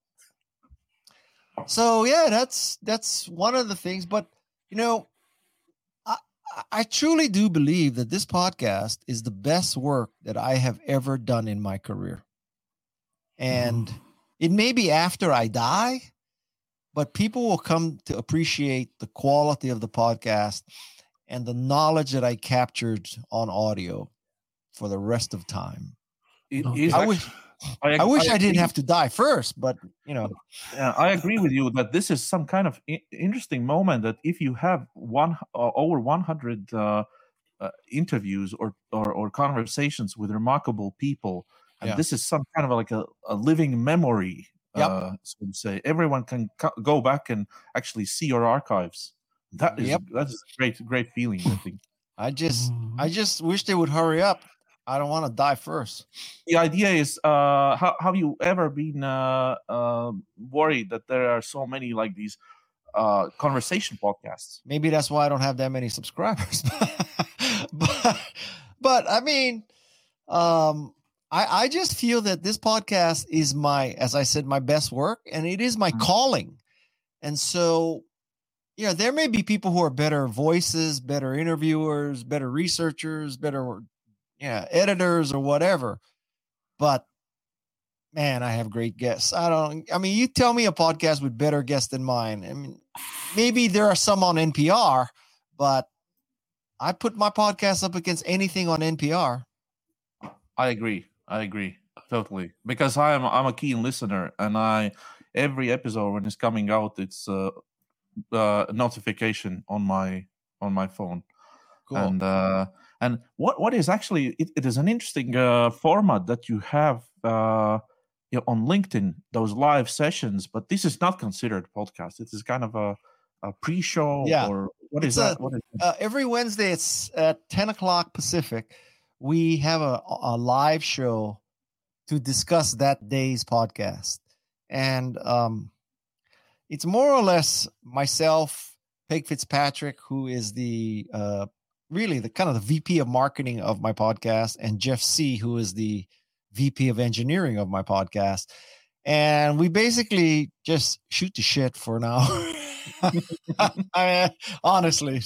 so yeah, that's that's one of the things. But you know, I I truly do believe that this podcast is the best work that I have ever done in my career, and mm-hmm. it may be after I die, but people will come to appreciate the quality of the podcast and the knowledge that I captured on audio for the rest of time. It I is wish I, I wish I, didn't have to die first, but you know, Yeah, I agree with you that this is some kind of I- interesting moment that if you have one uh, over 100 uh, uh, interviews or, or or conversations with remarkable people, and Yeah. this is some kind of like a, a living memory. Yep. Uh, so to say, everyone can co- go back and actually see your archives. That is Yep. that is a great great feeling. I think. I just I just wish they would hurry up. I don't want to die first. the idea is uh how, have you ever been uh, uh worried that there are so many like these uh conversation podcasts Maybe that's why I don't have that many subscribers. but but I mean, um, I I just feel that this podcast is my, as I said, my best work, and it is my calling. And so, you know, there may be people who are better voices, better interviewers, better researchers, better, yeah, editors or whatever. But man, I have great guests. I don't. I mean, you tell me a podcast with better guests than mine. I mean, maybe there are some on NPR, but I put my podcast up against anything on NPR. i agree i agree totally because i'm i'm a keen listener and i every episode when it's coming out it's uh, uh notification on my on my phone Cool. and uh and what what is actually it, it is an interesting uh format that you have uh you know, on linkedin those live sessions but this is not considered podcast it is kind of a a pre-show Yeah. or what is a- that what is Uh, every Wednesday, it's at 10 o'clock Pacific. We have a, a live show to discuss that day's podcast. And um, it's more or less myself, Peg Fitzpatrick, who is the uh, really the kind of the VP of marketing of my podcast, and Jeff C., who is the VP of engineering of my podcast. And we basically just shoot the shit for an hour. I mean, honestly.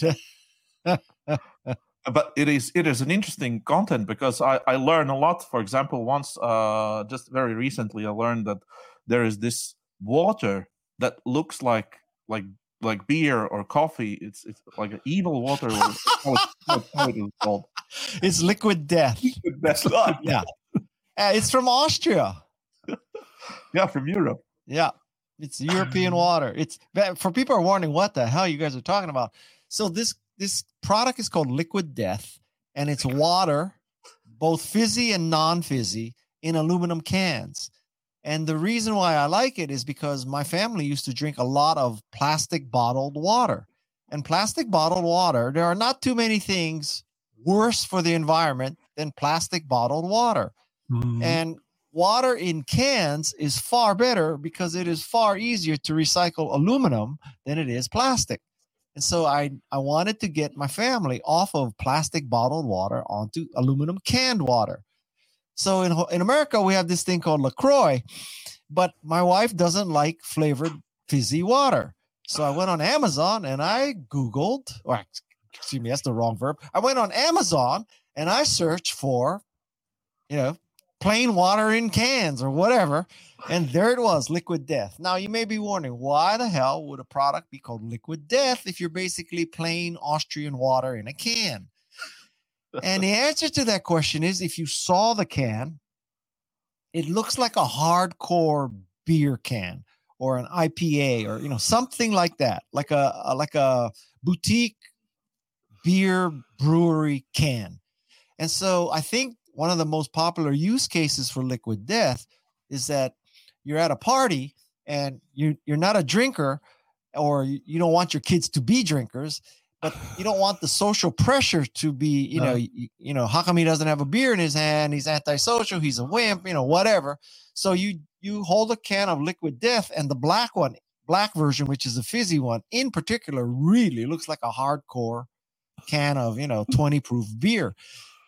but it is it is an interesting content because I, I learn a lot. For example, once uh, just very recently, I learned that there is this water that looks like like like beer or coffee. It's it's like an evil water. or it- it is called. it's liquid death. That's. Yeah. Uh, it's from Austria. Yeah, from Europe. Yeah. It's European water. It's for people are wondering what the hell you guys are talking about. So this this product is called Liquid Death, and it's water, both fizzy and non-fizzy, in aluminum cans. And the reason why I like it is because my family used to drink a lot of plastic bottled water. And plastic bottled water, there are not too many things worse for the environment than plastic bottled water. Mm-hmm. And water in cans is far better because it is far easier to recycle aluminum than it is plastic. And so I, I wanted to get my family off of plastic bottled water onto aluminum canned water. So in, in America, we have this thing called LaCroix, but my wife doesn't like flavored fizzy water. So I went on Amazon and I Googled, or excuse me, that's the wrong verb. I went on Amazon and I searched for, you know, plain water in cans or whatever. And there it was, liquid death. Now you may be wondering, why the hell would a product be called liquid death if you're basically plain Austrian water in a can? And the answer to that question is if you saw the can, it looks like a hardcore beer can or an IPA or you know something like that, like a, a like a boutique beer brewery can. And so I think one of the most popular use cases for liquid death is that you're at a party and you you're not a drinker or you, you don't want your kids to be drinkers but you don't want the social pressure to be you know you, you know how come he doesn't have a beer in his hand he's antisocial he's a wimp you know whatever. So you you hold a can of liquid death and the black one black version which is a fizzy one in particular really looks like a hardcore can of you know 20 proof beer.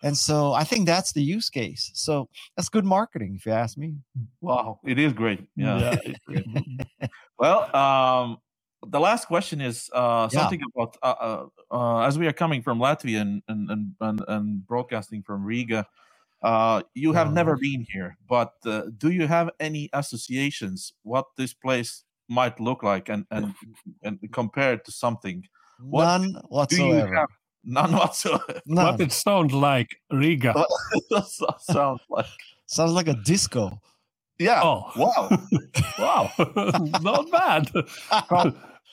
And so i think that's the use case. So that's good marketing if you ask me. Wow it is great. Yeah, yeah. Great. well um the last question is uh, something yeah. about uh, uh, uh, as we are coming from Latvia and and and, and broadcasting from Riga. Uh, you have never been here, but uh, do you have any associations what this place might look like and and and compared to something? What None whatsoever. None whatsoever. None. What it sounds like Riga. sounds like sounds like a disco. Yeah. Oh, wow. wow. Not bad.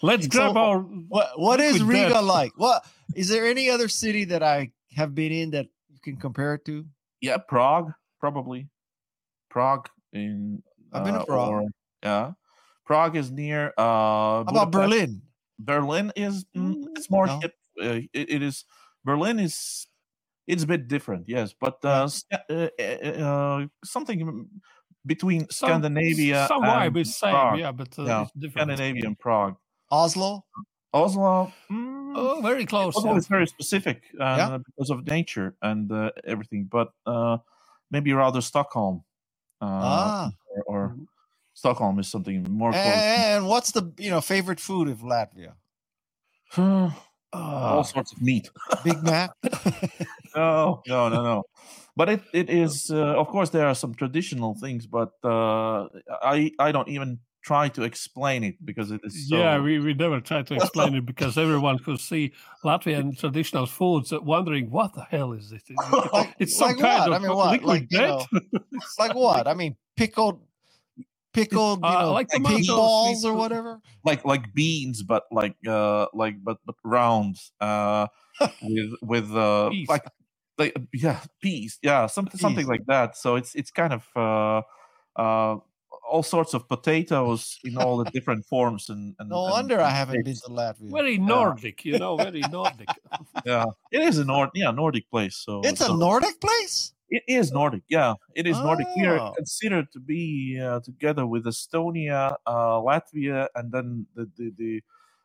Let's grab so, our. What What is Riga death. like? What is there any other city that I have been in that you can compare it to? Yeah, Prague probably. Prague in. I've been uh, to Prague. Or, yeah, Prague is near. Uh, How about Berlin? Berlin is mm, it's more. No. Hip, uh, it, it is Berlin is it's a bit different, yes, but uh, uh, uh, uh something between Some, Scandinavia. Some and vibe is same, yeah, but yeah, Scandinavia and Prague. Oslo. Oslo. Mm, oh, very close. Oslo yeah. is very specific uh, yeah. because of nature and uh, everything, but uh, maybe rather Stockholm. Uh, ah. Or, or mm-hmm. Stockholm is something more. And, and, what's the you know favorite food of Latvia? all sorts of meat. Big Mac. no, no, no, no. But it, it is uh, of course there are some traditional things, but uh, I I don't even try to explain it because it is so... yeah we, we never try to explain it because everyone could see latvian traditional foods wondering what the hell is this like, it's some like kind what? of i mean what? like, you know, like what? I mean pickled pickled you uh, know, like pig balls or whatever? Like like beans but like uh like but but round uh with with uh peas. like like yeah peas yeah something peas. something like that. So it's it's kind of uh uh all sorts of potatoes in all the different forms. And, and no and, wonder and I haven't been to Latvia. Very Nordic, yeah. you know, very Nordic. yeah, it is a Nord, yeah, Nordic place. So it's so, a Nordic place. It is Nordic, yeah. It is oh. Nordic. We are oh. considered to be uh, together with Estonia, uh, Latvia, and then the the, the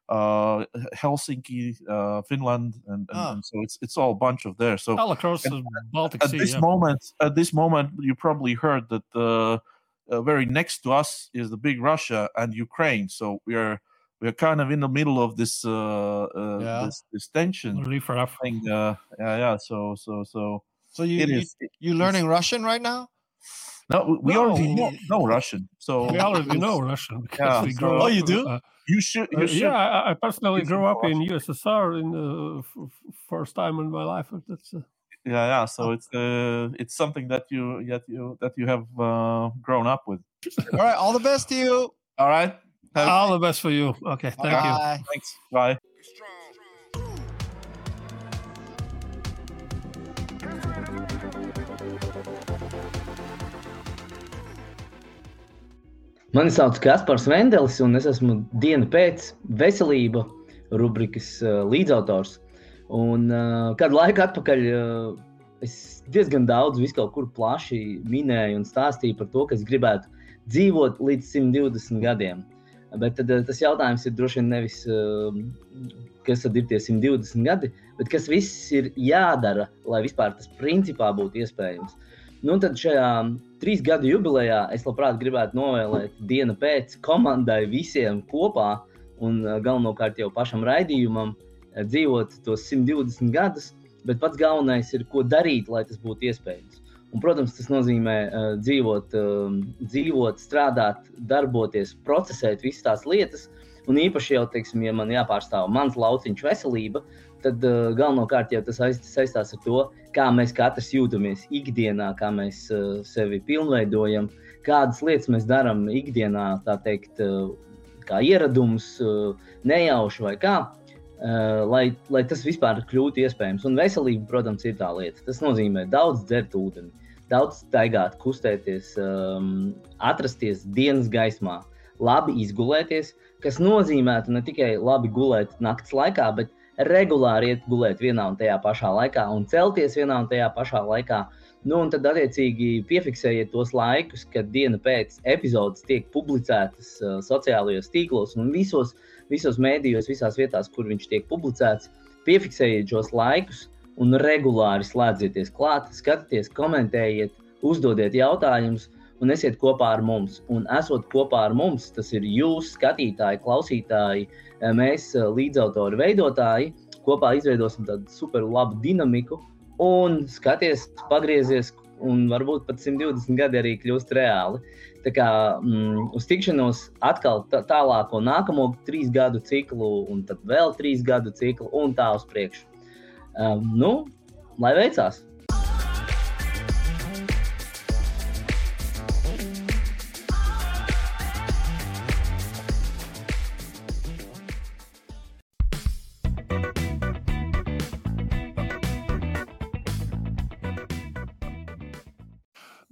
uh, Helsinki, uh, Finland, and, and, oh. and, so it's it's all a bunch of there. So all across the Baltic at Sea. this yeah. moment, at this moment, you probably heard that the uh, very next to us is the big Russia and Ukraine. So we are we are kind of in the middle of this uh, uh yeah. this, this tension thing. Uh, yeah, yeah. So so so. So you you, you learning Russian right now? No, we no. already know, know, Russian. So we already know Russian because yeah, we grew so, up. Oh, you do? Uh, you should. You uh, should. yeah, I, I personally grew up in USSR in the f- first time in my life. That's yeah yeah so it's uh it's something that you that you that you have uh, grown up with. All right all the best to you. All right have all the best for you. Okay thank bye. you. Thanks bye. Mani sauc Kaspars Vendelis, un es esmu diena pēc veselība rubrikas uh, līdzautors. Un uh, kādu laiku atpakaļ uh, es diezgan daudz, kaut kur plaši minēju un stāstīju par to, ka es gribētu dzīvot līdz 120 gadiem. Bet tad, tas jautājums ir droši vien nevis, uh, kas tad ir tie 120 gadi, bet kas viss ir jādara, lai vispār tas principā būtu iespējams. Nu, tad šajā trīs gadu jubilejā es labprāt gribētu novēlēt dienu pēc komandai visiem kopā un galvenokārt jau pašam raidījumam dzīvot tos 120 gadus, bet pats galvenais ir, ko darīt, lai tas būtu iespējams. Un, protams, tas nozīmē uh, dzīvot, uh, dzīvot, strādāt, darboties, procesēt visas tās lietas. Un īpaši jau, teiksim, ja man jāpārstāv mans lauciņš veselība, tad uh, galvenokārt jau tas saistās ar to, kā mēs katrs jūtamies ikdienā, kā mēs uh, sevi pilnveidojam, kādas lietas mēs darām ikdienā, tā teikt, uh, kā ieradums, uh, nejauši vai kā. Uh, lai, lai tas vispār kļūtu iespējams. Un veselība, protams, ir tā lieta. Tas nozīmē daudz dzert ūdeni, daudz staigāt, kustēties, um, atrasties dienas gaismā, labi izgulēties, kas nozīmētu ne tikai labi gulēt naktas laikā, bet regulāri iet gulēt vienā un tajā pašā laikā un celties vienā un tajā pašā laikā. Nu, un tad, attiecīgi, piefiksējiet tos laikus, kad diena pēc epizodes tiek publicētas uh, sociālajos tīklos un visos uh, visos mēdījos, visās vietās, kur viņš tiek publicēts. Piefiksējiet šos laikus un regulāri slēdzieties klāt, skatieties, komentējiet, uzdodiet jautājumus un esiet kopā ar mums. Un esot kopā ar mums, tas ir jūs, skatītāji, klausītāji, mēs, līdzautori, veidotāji, kopā izveidosim tādu super labu dinamiku. Un skaties, pagriezies, un varbūt pat 120 gadi arī kļūst reāli. Tā kā mm, uz tikšanos atkal tālāko nākamo trīs gadu ciklu, un tad vēl trīs gadu ciklu, un tā uz priekšu. Um, nu, lai veicās!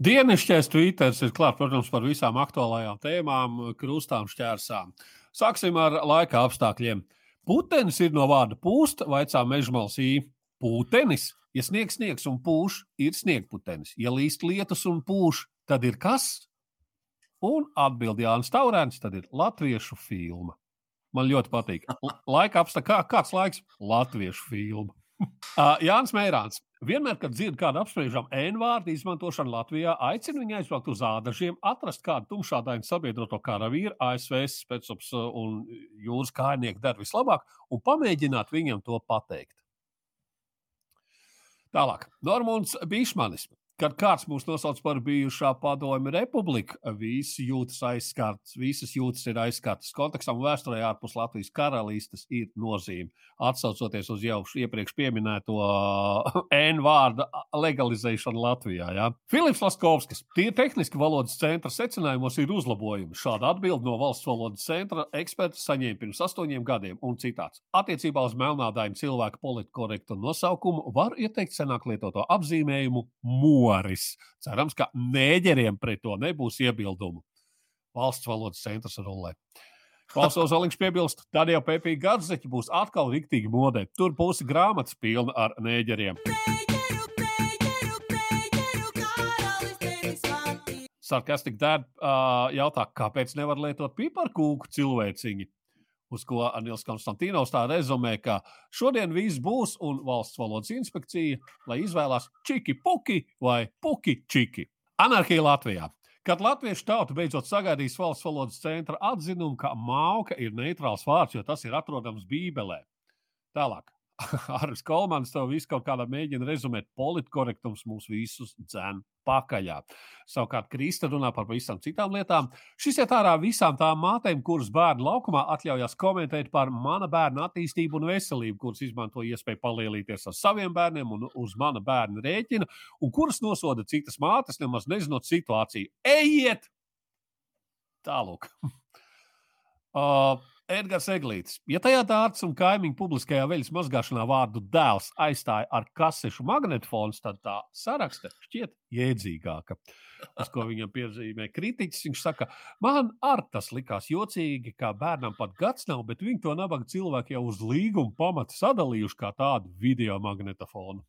Dienasčais Twitter ir klāts, protams, par visām aktuālajām tēmām, krustām, šķērsām. Sāksim ar laika apstākļiem. Putenis ir no vārda pūst, vaicā mežmals īņķis. Putenis, ja sniegs, sniegs un pūš, ir sniegputenis. Ja līst lietus un pūš, tad ir kas? Un atbild Jānis Taurēns, tad ir latviešu filma. Man ļoti patīk. Laika apstākļi, kā, kāds laiks? Latviešu filma. Jānis Mērāns. Vienmēr, kad dzirdu kādu apspriežam N-vārdu izmantošanu Latvijā, aicinu viņu aizbraukt uz ādažiem, atrast kādu tumšādainu sabiedroto karavīru, ASV spēcības un jūras kājnieku dara vislabāk, un pamēģināt viņam to pateikt. Tālāk, Normons Bišmanis. Kad kāds mūs nosauc par bijušā padomju republiku, visi jūtas aizskarts, visas jūtas ir aizskartas. Kontekstam vēsturē ārpus Latvijas karalistes ir nozīme. Atcaucoties uz jau iepriekš minēto N vārda legalizēšanu Latvijā. Ja? Filips Laskovskis, tie tehniski valodas centra secinājumos ir uzlabojumi. Šāda atbilde no valsts valodas centra eksperta saņēma pirms astoņiem gadiem, un citāts. Attiecībā uz melnādainu cilvēku politkorektu nosaukumu var ieteikt senāk lietoto apzīmējumu mūžu humoris. Cerams, ka nēģeriem pret to nebūs iebildumu. Valsts valodas centrs rullē. Klausos, Olimps piebilst, tad jau pēpīgi gadzeķi būs atkal riktīgi modē. Tur būs grāmatas pilna ar nēģeriem. Sarkastika dēļ uh, jautā, kāpēc nevar lietot piparkūku cilvēciņu? Uz ko Anils Konstantīnos tā rezumē, ka šodien viss būs un valsts valodas inspekcija, lai izvēlās čiki puki vai puki čiki. Anarhija Latvijā. Kad latviešu tauta beidzot sagaidīs valsts valodas centra atzinumu, ka māka ir neitrāls vārds, jo tas ir atrodams Bībelē. Tālāk. Aris Kolmans to visu kaut kādā mēģina rezumēt. Politkorektums mūs visus dzēn pakaļā. Savukārt Krista runā par pavisam citām lietām. Šis ir ārā visām tām mātēm, kuras bērnu laukumā atļaujas komentēt par mana bērna attīstību un veselību, kuras izmanto iespēju palielīties ar saviem bērniem un uz mana bērna rēķina, un kuras nosoda citas mātes, nemaz nezinot situāciju. Ejiet! Tālāk. uh, Edgars Eglītis. Ja tajā dārts un kaimiņu publiskajā veļas mazgāšanā vārdu dēls aizstāja ar kasešu magnetofonu, tad tā saraksta šķiet jēdzīgāka. Uz ko viņam piezīmē kritiķis. Viņš saka, man ar tas likās jocīgi, kā bērnam pat gads nav, bet viņi to nabaga cilvēki jau uz līguma pamata sadalījuši kā tādu video magnetofonu.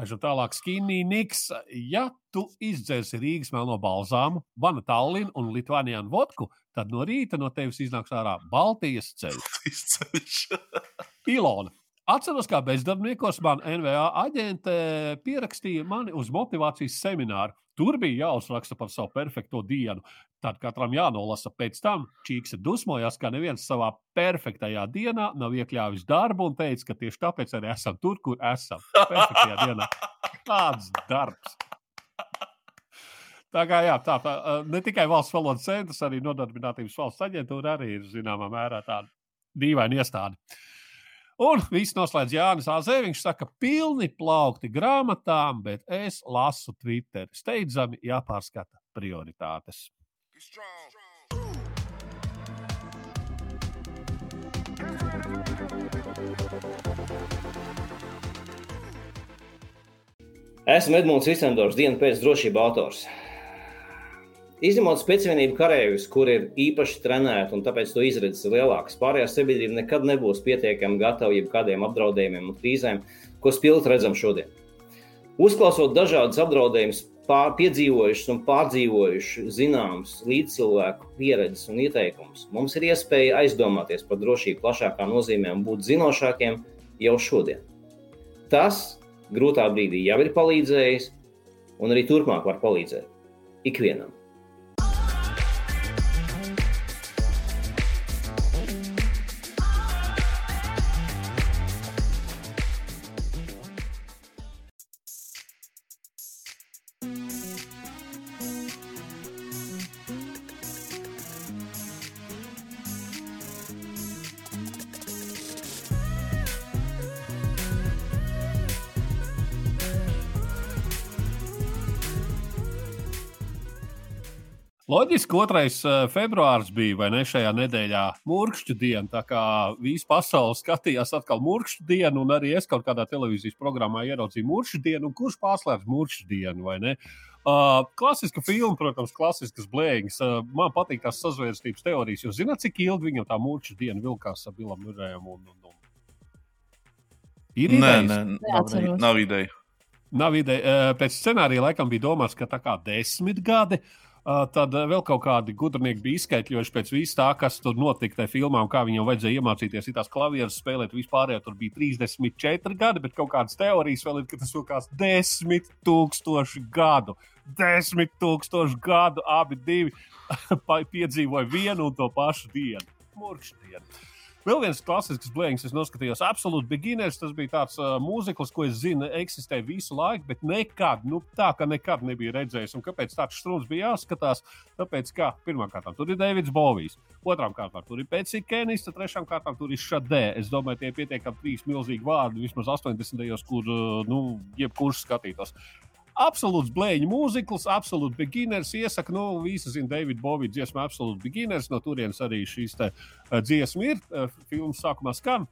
Aizu tālāk, skinny niks. Ja tu izdzēsi Rīgas melno balzāmu, Vana Tallinu un Litvānijānu vodku, tad no rīta no tevis iznāks ārā Baltijas ceļš. Ilona. Atceros, kā bezdarbniekos man NVA aģente pierakstīja mani uz motivācijas semināru. Tur bija jāuzraksta par savu perfekto dienu. Tad katram jānolasa pēc tam. Čīks dusmojās, ka neviens savā perfektajā dienā nav iekļāvis darbu un teica, ka tieši tāpēc arī esam tur, kur esam. Perfektajā dienā. Kāds darbs! Tā kā jā, tā, tā ne tikai valsts valodas centrs, arī nodarbinātības valsts aģentūra arī ir zināmā mērā tāda dīvaina iestāde. Un viss noslēdz Jānis Azē. Viņš saka, pilni plaukti grāmatām, bet es lasu Twitter. Steidzami jāpārskata prioritātes. Esmu Edmunds Visendors, dienu pēc drošība autors. Izņemot specifiku karavīrus, kur ir īpaši trenēti un tāpēc to izredzes ir lielākas, pārējā sabiedrība nekad nebūs pietiekami gatava jebkādiem apdraudējumiem un krīzēm, ko spilgt redzam šodien. Uzklausot dažādas apdraudējumus, piedzīvojušas un pārdzīvojušas zināmas līdzcilvēku pieredzes un ieteikumus, mums ir iespēja aizdomāties par drošību plašākā nozīmē un būt zinošākiem jau šodien. Tas grūtā brīdī jau ir palīdzējis, un arī turpmāk var palīdzēt ikvienam. Loģiski, 2. Eh, februāris bija vai ne šajā nedēļā mūrkšķu diena. Tā kā visa pasaule skatījās atkal mūrkšķu dienu, un arī es kaut kādā televīzijas programmā ieraudzīju mūrkšķu dienu, un kurš pārslēdz mūrkšķu dienu vai ne? Uh, klasiska filma, protams, klasiskas blēņas. Uh, man patīk tās sazvērstības teorijas. Jūs zināt, cik ilgi viņam tā mūrkšķu diena vilkās ar Bilam Murējam? Un, un, un... Ir nē, nē, nav, nav ideja. Nav ideja. Uh, pēc scenārija laikam bija domāts, ka tā kā desmit gadi. Uh, Tad vēl kaut kādi gudrinieki bija izskaidrojuši pēc vis tā, kas tur notika tajā filmā, un kā viņam vajadzēja iemācīties tās klavieres spēlēt. Vispār tur bija 34 gadi, bet kaut kādas teorijas vēl ir, ka tas vilkās 10 tūkstoši gadu. 10 tūkstoši gadu abi divi piedzīvoja vienu un to pašu dienu. Murkšdienu. Vēl viens klasisks blēņas, es noskatījos, absolūti beginners. Tas bija tāds uh, mūzikls, ko es zinu, eksistē visu laiku, bet nekad, nu, tā kā nekad nebija redzējis. Un kāpēc tāds strūns bija jāskatās? Tāpēc, ka pirmkārt, tur ir Davids Bovijs, otrām kārtām tur ir Pēcis Kenis, trešām kārtām tur ir Šadē. Es domāju, tie pietiekami trīs milzīgi vārdi, vismaz 80. gados, kur, uh, nu, jebkurš skatītos absolūts blēņu mūzikls, absolūts beginners. Iesaka, nu, visi zina, Davida Bovija dziesma, absolūts beginners. No turienes arī šīs te, uh, dziesma ir. Uh, filmas sākumā skan.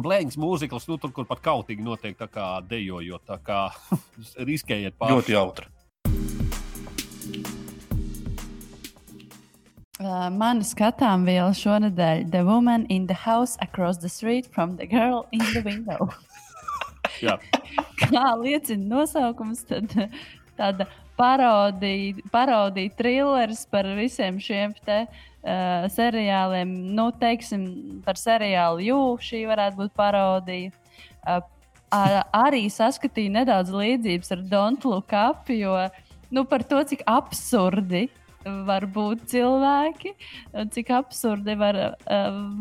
Blēņas mūzikls, nu, tur, kur pat kautīgi notiek, tā kā dejojot, tā kā riskējiet pāri. Ļoti jautri. Uh, mana skatām viela šonadēļ - The Woman in the House Across the Street from the Girl in the Window. Kā liecina nosaukums, tad tāda parodija, parodija trilleris par visiem šiem te, uh, seriāliem. Nu, teiksim, par seriālu Jū, šī varētu būt parodija. Uh, arī saskatīja nedaudz līdzības ar Don't Look Up, jo nu, par to, cik absurdi var būt cilvēki, cik absurdi var,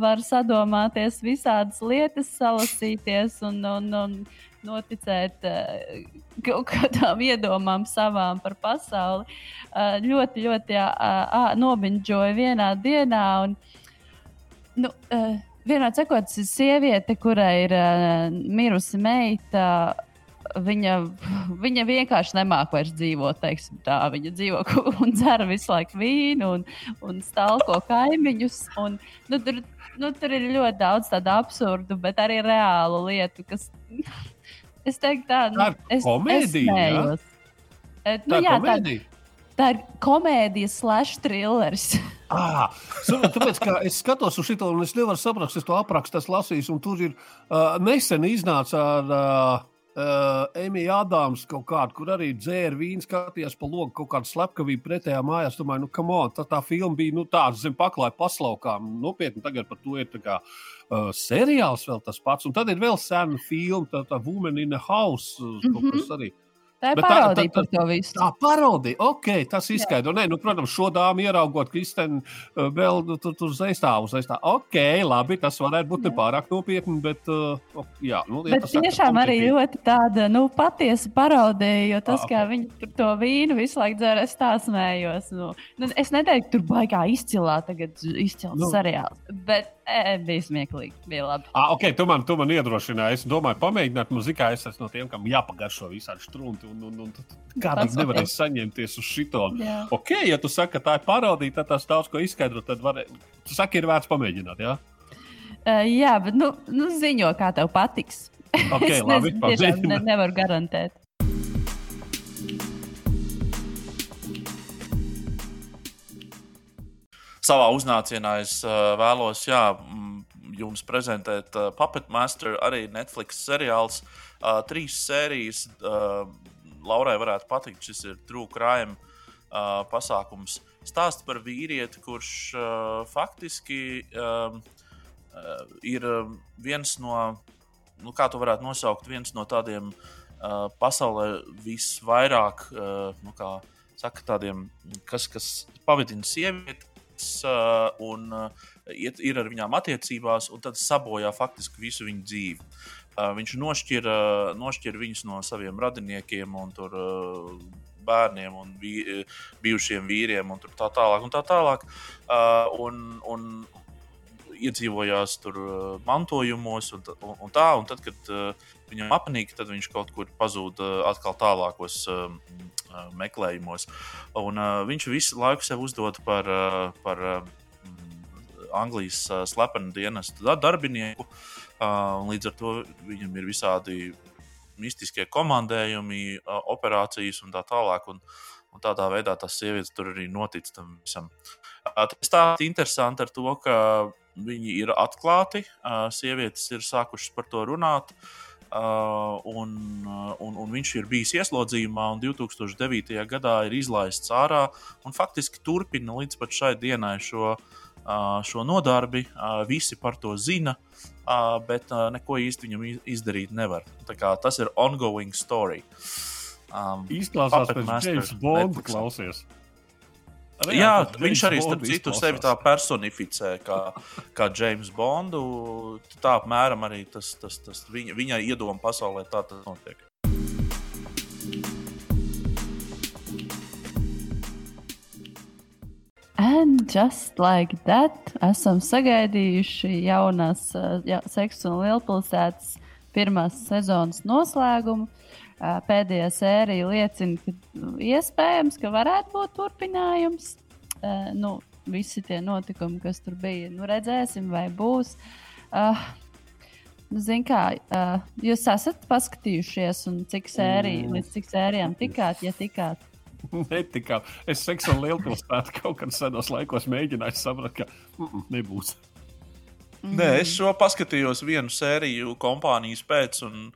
var sadomāties visādas lietas, salasīties un, un, un noticēt kaut kādām iedomām savām par pasauli. Ļoti, ļoti jā, nobiņģoja vienā dienā. Un, nu, vienā sakot, sieviete, kurai ir mirusi meita viņa, viņa vienkārši nemāķi vairs dzīvot. Viņa dzīvo un dzer visu laiku vīnu un, un stalko kaimiņus. Un, nu, tur, nu, tur ir ļoti daudz tādu absurdu, bet arī reālu lietu, kas. Es teiktu, tā, nu, tā ir komēdija. Es eh, nu, tā, jā, komēdija. tā, tā ir komēdija, slash trillers. Ah, tāpēc, es skatos uz šo, un es nevaru saprast, es to aprakstu, es lasīju, un tur ir uh, nesen iznāca ar uh, Uh, Emīļa Adams kaut kāda, kur arī dzēra vīnu, skatījās pa logu kaut kādu slepkavību pretējā mājās. Domāju, nu, kam on, tā, tā filma bija nu, tāda zem paklāja paslaukām. Nopietni tagad par to ir kā, uh, seriāls vēl tas pats. Un tad ir vēl sena filma, tā, tā Woman in the House, mm -hmm. kas arī. Tā ir parodija par to visu. Tā parodija, ok, tas izskaidro. Nē, nu, protams, šo dāmu ieraugot, Kristēnu uh, vēl nu, tur, tur zaistāvu, zaistā. Ok, labi, tas varētu būt nepārāk nopietni, bet, uh, jā. Nu, bet ja tiešām arī ļoti tāda, nu, patiesa parodija, jo tas, ah, kā okay. viņi tur to vīnu visu laiku dzer, es tā smējos. Nu, nu, es neteiktu, tur baigā izcilā tagad izcils nu. seriāls, bet e, bija smieklīgi, bija labi. Ah, ok, tu man, tu man iedrošināji. Es domāju, pamēģināt muzikā, es esmu no tiem, kam jāpagaršo visādi strunti un, un, un kādam nevarēs saņemties uz šito. Jā. Ok, ja tu saki, ka tā ir parodija, tad tas daudz ko izskaidro. Tad var, tu saki, ir vērts pamēģināt. Jā, uh, jā bet nu, nu ziņo, kā tev patiks. Okay, es labi, nezinu, tiešām ne, nevaru garantēt. Savā uznācienā es uh, vēlos jā, jums prezentēt uh, Puppet Master, arī Netflix seriāls. Uh, trīs sērijas. Uh, Laurai varētu patikt, šis ir True Crime uh, pasākums. Stāsts par vīrieti, kurš uh, faktiski um, uh, ir viens no, nu, kā to varētu nosaukt, viens no tādiem uh, pasaulē visvairāk, uh, nu, kā saka, tādiem, kas, kas pavadina sievietes uh, un uh, iet, ir ar viņām attiecībās, un tad sabojā faktiski visu viņu dzīvi. Uh, viņš nošķir, nošķir viņus no saviem radiniekiem un tur, bērniem un vī, bijušiem vīriem un tā tālāk. Un tā tālāk. Un, un iedzīvojās tur mantojumos un, un, un tā. Un tad, kad uh, viņam apnīk, tad viņš kaut kur pazūd uh, atkal tālākos uh, meklējumos. Un, viņš visu laiku sev uzdod par, par Anglijas slepenu dienestu darbinieku. Līdz ar to viņam ir visādi mistiskie komandējumi, operācijas un tā tālāk. Un, un tādā veidā tas sievietes tur arī notic tam visam. Tas tā ir interesanti ar to, ka viņi ir atklāti, sievietes ir sākušas par to runāt. Uh, un, un, un viņš ir bijis ieslodzījumā, un 2009. gadā ir izlaists ārā un faktiski turpina līdz šai dienai šo, uh, šo nodarbi. Uh, visi par to zina, uh, bet uh, neko īsti viņam izdarīt nevar. Tas ir ongoing story. Um, Izklausās pēc James Bonda klausies. Arī, jā, jā viņš arī starp citu sevi tā personificē, kā, kā James Bondu. Tā apmēram arī tas, tas, tas viņa, viņa iedoma pasaulē tā tas notiek. And just like that, esam sagaidījuši jaunās ja, seksu un lielpilsētas pirmās sezonas noslēgumu. Pēdējā sērija liecina, ka nu, iespējams, ka varētu būt turpinājums. Nu, visi tie notikumi, kas tur bija, nu, redzēsim, vai būs. Uh, nu, Ziniet, kā uh, jūs esat paskatījušies, un cik sēriju, mm. līdz cik sērijām tikāt, ja tikāt? Netikā. Es seksu un lielpilsētu kaut kad senos laikos mēģināju saprast, ka mm -mm, nebūs. Mm. Nē, es šo paskatījos vienu sēriju kompānijas pēc, un,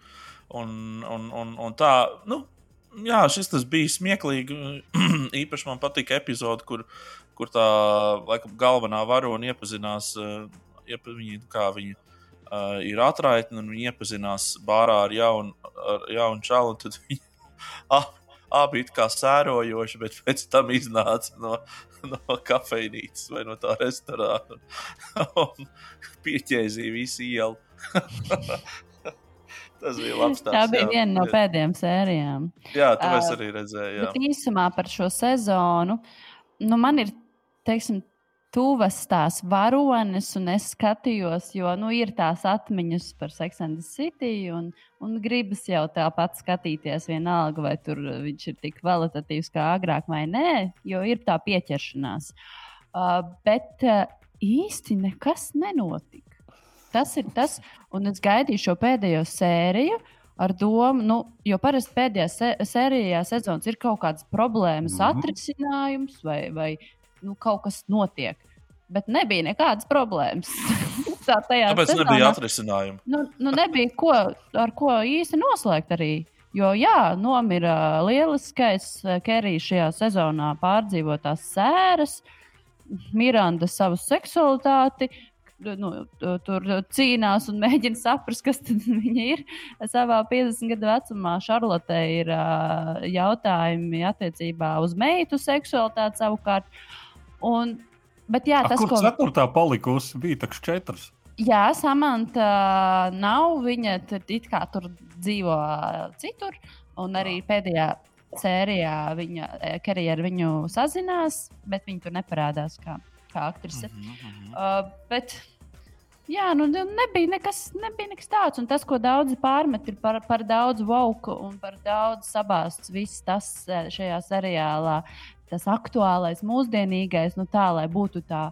un, un, un, un tā, nu, jā, šis bija smieklīgi. Īpaši man patika epizode, kur, kur tā laikam, galvenā varone iepazinās, uh, iepa, viņi, kā viņi uh, ir atraitni, un viņi iepazinās bārā ar jaunu, ar jaunu čalu, tad viņi. Abi kā sērojoši, bet pēc tam iznāca no, no kafejnīcas vai no tā restorāna un pieķēzīja visu ielu. Tas bija. Tās, tā bija jā. viena no pēdējām sērijām. Jā, to es arī redzēju. Bet īsumā par šo sezonu, nu, man ir, teiksim, tuvas tās varones, un es skatījos, jo nu, ir tās atmiņas par the City, un, un gribas jau tāpat skatīties, vienalga, vai tur viņš ir tik kvalitatīvs kā agrāk, vai nē, jo ir tā pieķeršanās. Uh, bet uh, īsti nekas nenotika. Tas ir tas, un es gaidīju šo pēdējo sēriju. Ar domu, nu, jo parasti pēdējā se sērijā sezonas ir kaut kādas problēmas, mm -hmm. atrisinājums vai, vai nu, kaut kas notiek. Bet nebija nekādas problēmas. Tā Tāpēc sezonā, nebija atrisinājumu. Nu, nu nebija ko, ar ko īsti noslēgt arī. Jo, jā, nomira lieliskais Kerijs šajā sezonā pārdzīvotās sēras, Miranda savu seksualitāti, nu, tur cīnās un mēģina saprast, kas viņa ir. Savā 50 gadu vecumā Šarlote ir uh, jautājumi attiecībā uz meitu seksualitāti savukārt. Un, bet jā, tas, A, kur ko... ceturtā palikusi, bija taču četras. Jā, Samanta nav. Viņa it kā tur dzīvo citur. Un arī pēdējā sērijā viņa karjeru viņu sazinās, bet viņa tur neparādās kā, kā aktrise. Mm -hmm. uh, bet, Jā, nu nebija nekas, nebija nekas tāds. Un tas, ko daudzi pārmet, ir par, par daudz vauku un par daudz sabāzts. Viss tas šajā seriālā, tas aktuālais, mūsdienīgais, nu tā, lai būtu tā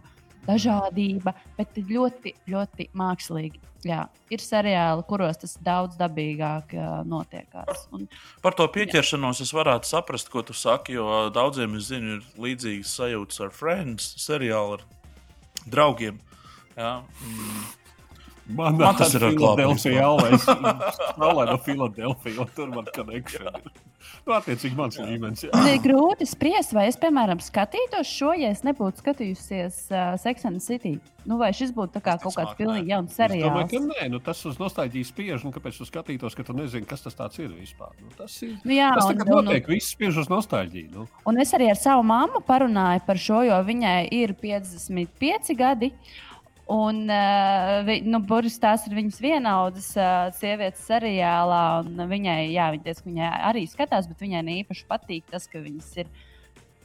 dažādība, bet ļoti, ļoti mākslīgi. Jā, ir seriāli, kuros tas daudz dabīgāk uh, notiekās. Un, Par to pieķeršanos jā. es varētu saprast, ko tu saki, jo daudziem, es zinu, ir līdzīgas sajūtas ar Friends seriālu, ar draugiem. Jā, mm. Man, man tas ir ar Filadelfiju. Jālai no Filadelfijas, tur man konekšana ir. Nu, attiecīgi, mans līmenis. Ir grūti spriest, vai es, piemēram, skatītos šo, ja es nebūtu skatījusies uh, Sex and City. Nu, vai šis būtu kā kaut kāds pilnīgi jauns seriāls? Es domāju, ka nē, nu, tas uz nostāļģijas spiež. Nu, kāpēc tu skatītos, ka tu nezini, kas tas ir vispār? Nu, tas ir. Nu, jā, tas un, notiek, un, viss spiež uz nostāļģiju. Nu. Un es arī ar savu mammu parunāju par šo, jo viņai ir 55 gadi. Un, uh, vi, nu, Boris tās ir viņas vienaudas uh, sievietes seriālā. Viņai, jā, viņa teica, viņai arī skatās, bet viņai īpaši patīk tas, ka viņas ir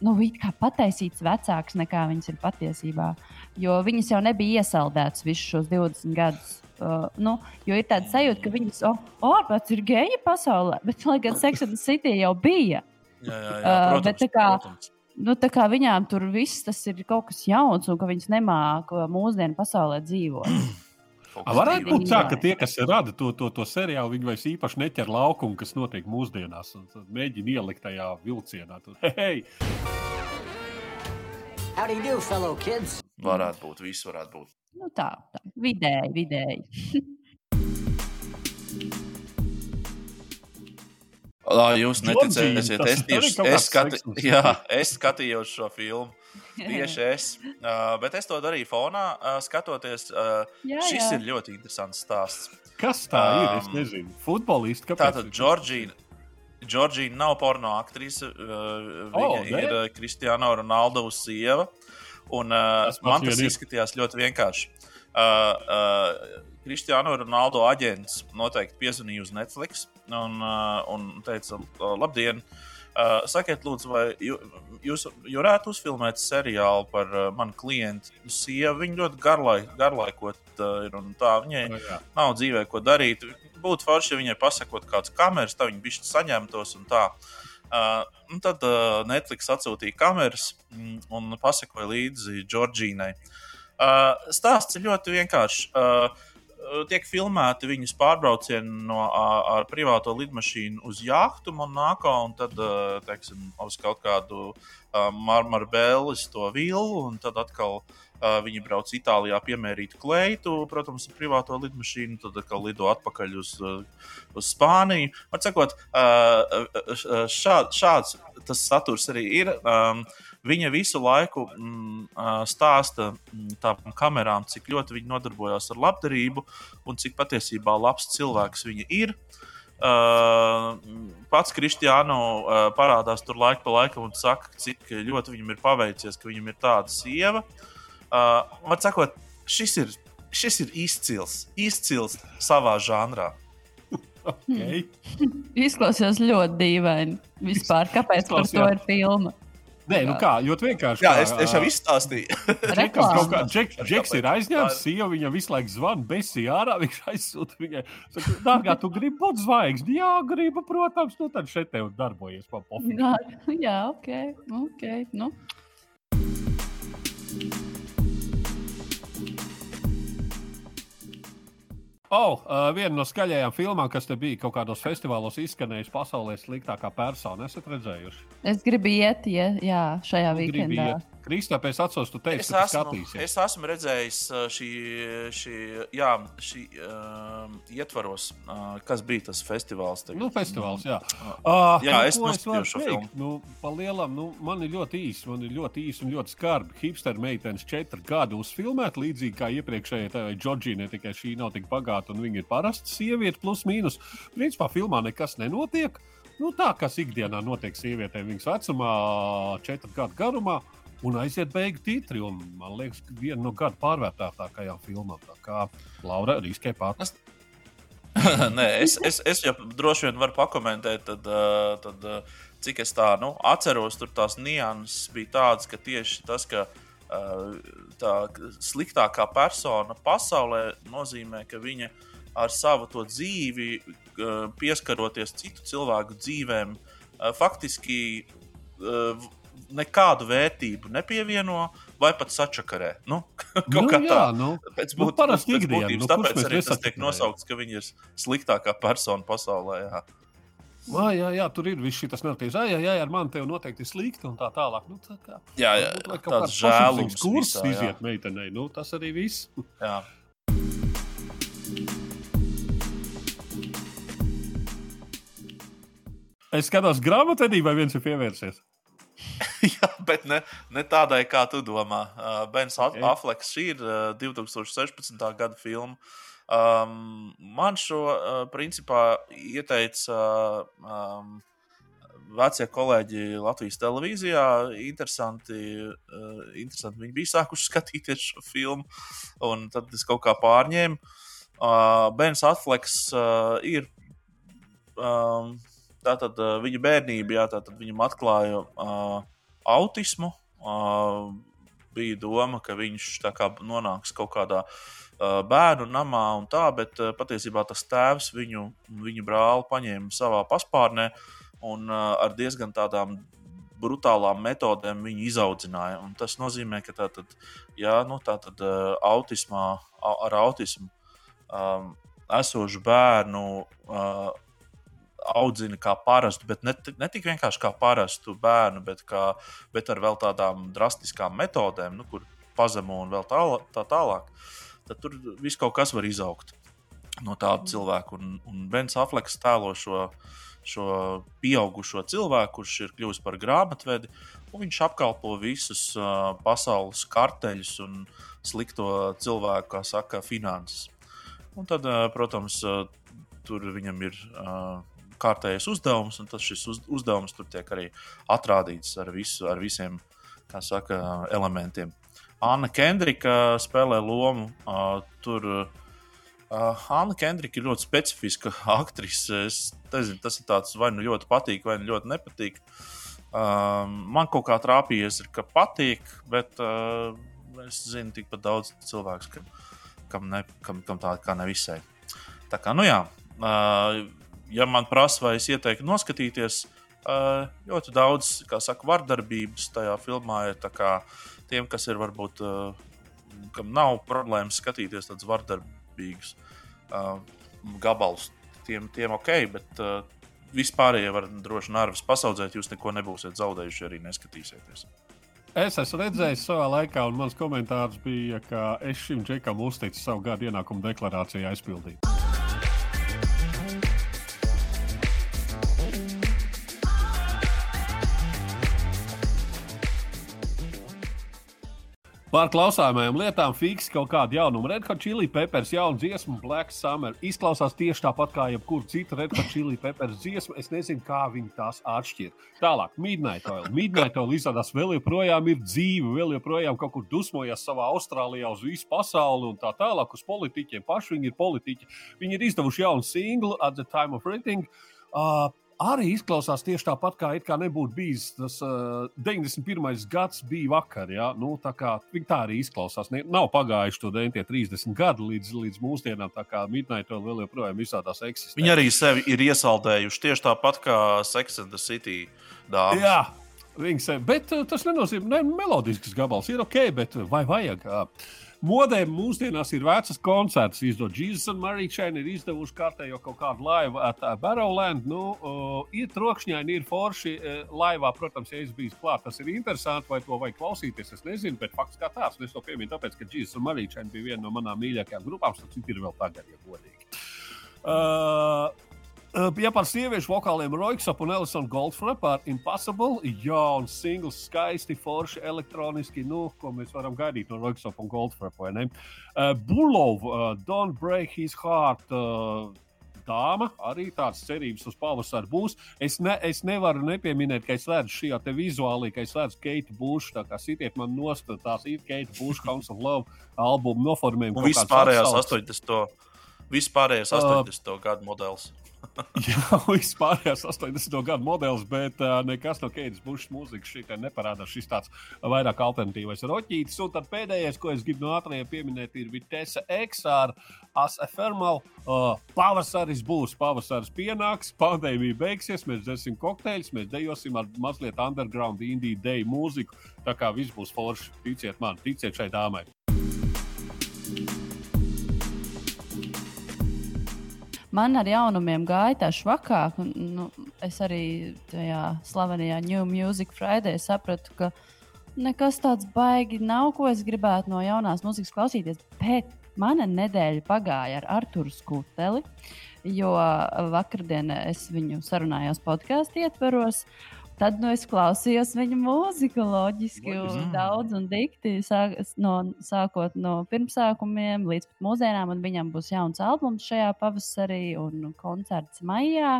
nu, pataisītas vecākas nekā viņas ir patiesībā. Jo viņas jau nebija iesaldētas visus šos 20 gadus. Uh, nu, jo ir tāda sajūta, ka viņas ārpus oh, ir geja pasaulē, bet, lai gan Sex and City jau bija. Jā, jā, jā, protams, uh, bet, kā, protams nu, viņām tur viss tas ir kaut kas jauns, un ka viņas nemāķi mūsdienu pasaulē dzīvot. Varētu būt tā, ka tie, kas rada to, to, to seriālu, viņi vairs īpaši neķer laukumu, kas notiek mūsdienās, un mēģina ielikt tajā vilcienā. Tur, hey! How do you do, fellow kids? Varētu būt, viss varētu būt. Nu tā, tā, vidēji, vidēji. Jūs neticēsiet, es, tieši, es, skati, jā, es skatījos šo filmu. Tieši es. Uh, bet es to darīju fonā, uh, skatoties. Uh, jā, šis jā. ir ļoti interesants stāsts. Kas tā um, ir? Es nezinu. Futbolists. Tātad Džordžīna. Džordžīna nav porno aktrise. Uh, viņa oh, ne? ir Kristiāna Ronaldo sieva. Un, uh, man tas izskatījās ļoti vienkārši. Uh, uh, Kristiāna Ronaldo aģents noteikti piezvanīja uz Netflix un, uh, un teica, labdien! Uh, sakiet, lūdzu, vai jūs varētu uzfilmēt seriālu par uh, manu klientu sievu? Viņa ļoti garlai, garlaikot ir un tā. Viņai no, jā. nav dzīvē, ko darīt. Būtu forši, ja viņai pasakot kāds kameras, tā viņa bišķi saņemtos un tā. Un tad Netflix atsūtīja kameras mm, un pasakoja līdzi Džordžīnai. Uh, stāsts ir ļoti vienkāršs. Uh, Eh, tiek filmēti viņas pārbraucieni no, ar privāto lidmašīnu uz jahtu Monako un tad, eh, teiksim, uz kaut kādu marmarbēlis to vilu, un tad atkal uh, viņi brauc Itālijā piemērīt kleitu, protams, ar privāto lidmašīnu, tad atkal lido atpakaļ uz, uz Spāniju. Var sakot, uh, šād, šāds tas saturs arī ir. Um, Viņa visu laiku mm, stāsta mm, tām kamerām, cik ļoti viņa nodarbojās ar labdarību un cik patiesībā labs cilvēks viņa ir. Uh, pats Kristiāno uh, parādās tur laika pa laikam un saka, cik ļoti viņam ir paveicies, ka viņam ir tāda sieva. Uh, man sakot, šis ir, šis ir izcils, izcils savā žanrā. Okay. Izklausās ļoti dīvaini. Vispār, kāpēc par to ir filma? Nē, nu kā, ļoti vienkārši. Jā, es, es jau izstāstīju. Džeks ir aizņemts, sieva viņam visu laiku zvana, besi ārā, viņš aizsūta viņai. Saka, dārgā, tu gribi būt zvaigznes? Jā, gribu, protams, nu tad šeit tev darbojies pa pofu. Jā, jā, ok, ok, nu. Oh, uh, viena no skaļajām filmām, kas te bija kaut kādos festivālos izskanējusi, pasaulē sliktākā persona. Esat redzējuši? Es gribu iet, ja, jā, šajā nu, weekendā. Kristap, es atceros, tu teici, Es ka esmu, skatīsies. es esmu redzējis šī, šī, jā, šī uh, ietvaros, uh, kas bija tas festivāls. Tagad. Nu, festivāls, jā. Uh, jā, nu, es noskatījos varu šo filmu. Nu, pa lielam, nu, man ir ļoti īsi, man ir ļoti īsi un ļoti skarbi. Hipster meitenes četri gadi uzfilmēt, līdzīgi kā iepriekšējā tā Džordžija, tikai šī nav tik bagāta un viņa ir parasta sieviete, plus mīnus. Principā filmā nekas nenotiek. Nu, tā, kas ikdienā notiek sievietēm, viņas vecumā, četru gadu garumā. Un aiziet beigu titri, un man liekas, ka viena no gada pārvērtētākajām filmām. Kā Laura riskē pats. Nē, es, es, es jau droši vien varu pakomentēt, tad, uh, tad, uh, cik es tā nu, atceros, tur tās nianses bija tādas, ka tieši tas, ka uh, tā sliktākā persona pasaulē nozīmē, ka viņa ar savu dzīvi, pieskaroties citu cilvēku dzīvēm, faktiski nekādu vērtību nepievieno. Vai pat sačakarē. Nu, kaut Nu, kā jā, tā. nu. Pēc Nu, būt- parasti pēc ikdiena, būtības nu, Tāpēc arī tas tiek nosaukts, ka viņa ir sliktākā persona pasaulē. Jā. Jā, jā, jā, tur ir viss šis narratīvs. Jā, jā, jā, ar mani te noteikti ir slikti un tā tālāk. Nu, tā kā, Jā, jā, vajag tāds žēlums kurs visā, jā. iziet meitenei. Nu, tas arī viss. Jā. Es skatos grāmatvedībā, vai viens ir pievērsies. Jā, bet ne, ne tādai, kā tu domā. Uh, Bens Ok. okay. Affleks, šī ir uh, 2016. gada filma. Um, man šo uh, principā ieteica uh, um, vecie kolēģi Latvijas televīzijā. Interesanti, uh, interesanti. Viņi bija sākuši skatīties šo filmu, un tad es kaut kā pārņēmu. Uh, Bens Affleks uh, ir um, tātad uh, viņa bērnība, jā, tātad viņam atklāja uh, autismu. Uh, bija doma, ka viņš kā nonāks kaut kādā uh, bērnu namā un tā, bet uh, patiesībā tas tēvs viņu, viņa brāli paņēma savā paspārnē un uh, ar diezgan tādām brutālām metodēm viņu izaudzināja. Un tas nozīmē, ka tātad, jā, nu, tātad, uh, autismā, au- ar autismu um, esošu bērnu uh, audzina kā parastu, bet ne, ne tik vienkārši kā parastu bērnu, bet, kā, bet ar vēl tādām drastiskām metodēm, nu, kur pazemo un vēl tālāk, tā tālāk. Tad tur viss kaut kas var izaugt no tāda cilvēka. Un, un Bens Afleks tēlo šo, šo pieaugušo cilvēku, kurš ir kļuvis par grāmatvedi, un viņš apkalpo visus uh, pasaules karteļus un slikto cilvēku, kā saka, finanses. Un tad, uh, protams, uh, tur viņam ir uh, kārtējais uzdevums, un tas šis uz, uzdevums tur tiek arī atrādīts ar, visu, ar visiem saka, elementiem. Anna Kendrika spēlē lomu. Uh, tur uh, Anna Kendrika ir ļoti specifiska aktrise. Es nezinu, tas ir tāds vai nu ļoti patīk, vai nu ļoti nepatīk. Uh, man kaut kā trāpījies, ka patīk, bet uh, es zinu tikpat daudz cilvēku, ka, kam, ne, kam, kam tā kā nevisai. Tā kā, nu jā, uh, ja man prasa, vai es ieteiktu noskatīties, uh, ļoti daudz, kā saka, vardarbības tajā filmā ir tiem, kas ir varbūt, uh, kam nav problēmas skatīties tādus vardarbīgus uh, gabalus. Tiem, tiem ok, bet vispārējie var droši nervus pasaudzēt. Jūs neko nebūsiet zaudējuši, ja arī neskatīsieties. Es esmu redzējis savā laikā, un mans komentārs bija, ka es šim džekam uzticu savu gadu ienākumu deklarāciju aizpildīt. Par klausāmajām lietām fiks kaut kāda jaunuma. Red Hot Chili Peppers jauna dziesma, Black Summer. Izklausās tieši tāpat kā jebkura cita Red Hot Chili Peppers dziesma. Es nezinu, kā viņi tās atšķir. Tālāk, Midnight Oil. Midnight Oil izrādās vēl joprojām ir dzīve, vēl joprojām kaut kur dusmojas savā Austrālijā uz visu pasauli un tā tālāk uz politiķiem. Paši viņi ir politiķi. Viņi ir izdevuši jaunu singlu at the time of writing. Uh, arī izklausās tieši tāpat, kā, it kā nebūtu bijis tas uh, 91. gads, bija vakar. Ja? Nu, tā, kā, tā arī izklausās. Ne, nav pagājuši to 30 gadi līdz, līdz mūsdienām, tā kā Midnight vēl, vēl joprojām visādās eksistē. Viņi arī sevi ir iesaldējuši tieši tāpat kā Sex and the City dāmas. Jā. Sev, bet tas nenozīmē, ka melodisks gabals ir ok, bet vai vajag? Uh, Modē mūsdienās ir vecas koncerts. Izdod Jesus un Marija Čēna ir izdevuši kārtējo kaut kādu laivu at uh, Barrowland. Nu, uh, ir trokšņaini, ir forši uh, laivā. Protams, ja es biju klāt, tas ir interesanti, vai to vajag klausīties. Es nezinu, bet fakts kā tāds. Es to pieminu, tāpēc, ka Jesus un Marija Čēna bija viena no manām mīļākajām grupām. Tas ir vēl tagad, ja godīgi. Uh, Ja par sieviešu vokāliem Roiksap un Elisona Goldfra par Impossible, jauns singls, skaisti, forši, elektroniski, nu, ko mēs varam gaidīt no Roiksap un Goldfra, vai ne? Uh, Bulov, uh, Don't Break His Heart, uh, dāma, arī tādas cerības uz pavasaru būs. Es, ne, es nevaru nepieminēt, ka es redzu šajā te vizuālī, ka es redzu Keitu Bušu, tā kā sitiet man nost, tās ir Keita Buša House of Love albumu noformējumi. Un vispārējās 80. Vispārējais 80. Uh, gadu modelis. Jā, vispārējais 80. gadu modelis, bet uh, nekas no Keijas Bušas mūzikas šī neparādās. Šis tāds vairāk alternatīvais roķītis. Un tad pēdējais, ko es gribu no ātriem pieminēt, ir Vitesse X ar Asfermal. Uh, pavasaris būs, pavasaris pienāks, pandēmija beigsies, mēs dzersim kokteļus, mēs dejosim ar mazliet underground indie day mūziku. Tā kā viss būs forši, ticiet man, ticiet šai dāmai. Man ar jaunumiem gāja tā švakāk. Nu, es arī tajā slavenajā New Music Friday sapratu, ka nekas tāds baigi nav, ko es gribētu no jaunās mūzikas klausīties. Bet mana nedēļa pagāja ar Arthuru Skuteli, jo vakardien es viņu sarunājos podkāstu ietveros. Tad nu, es klausījos viņa mūziku, loģiski, un daudz un dikti, sāk, no, sākot no pirmsākumiem līdz mūsdienām. Viņam būs jauns albums šajā pavasarī un koncerts maijā.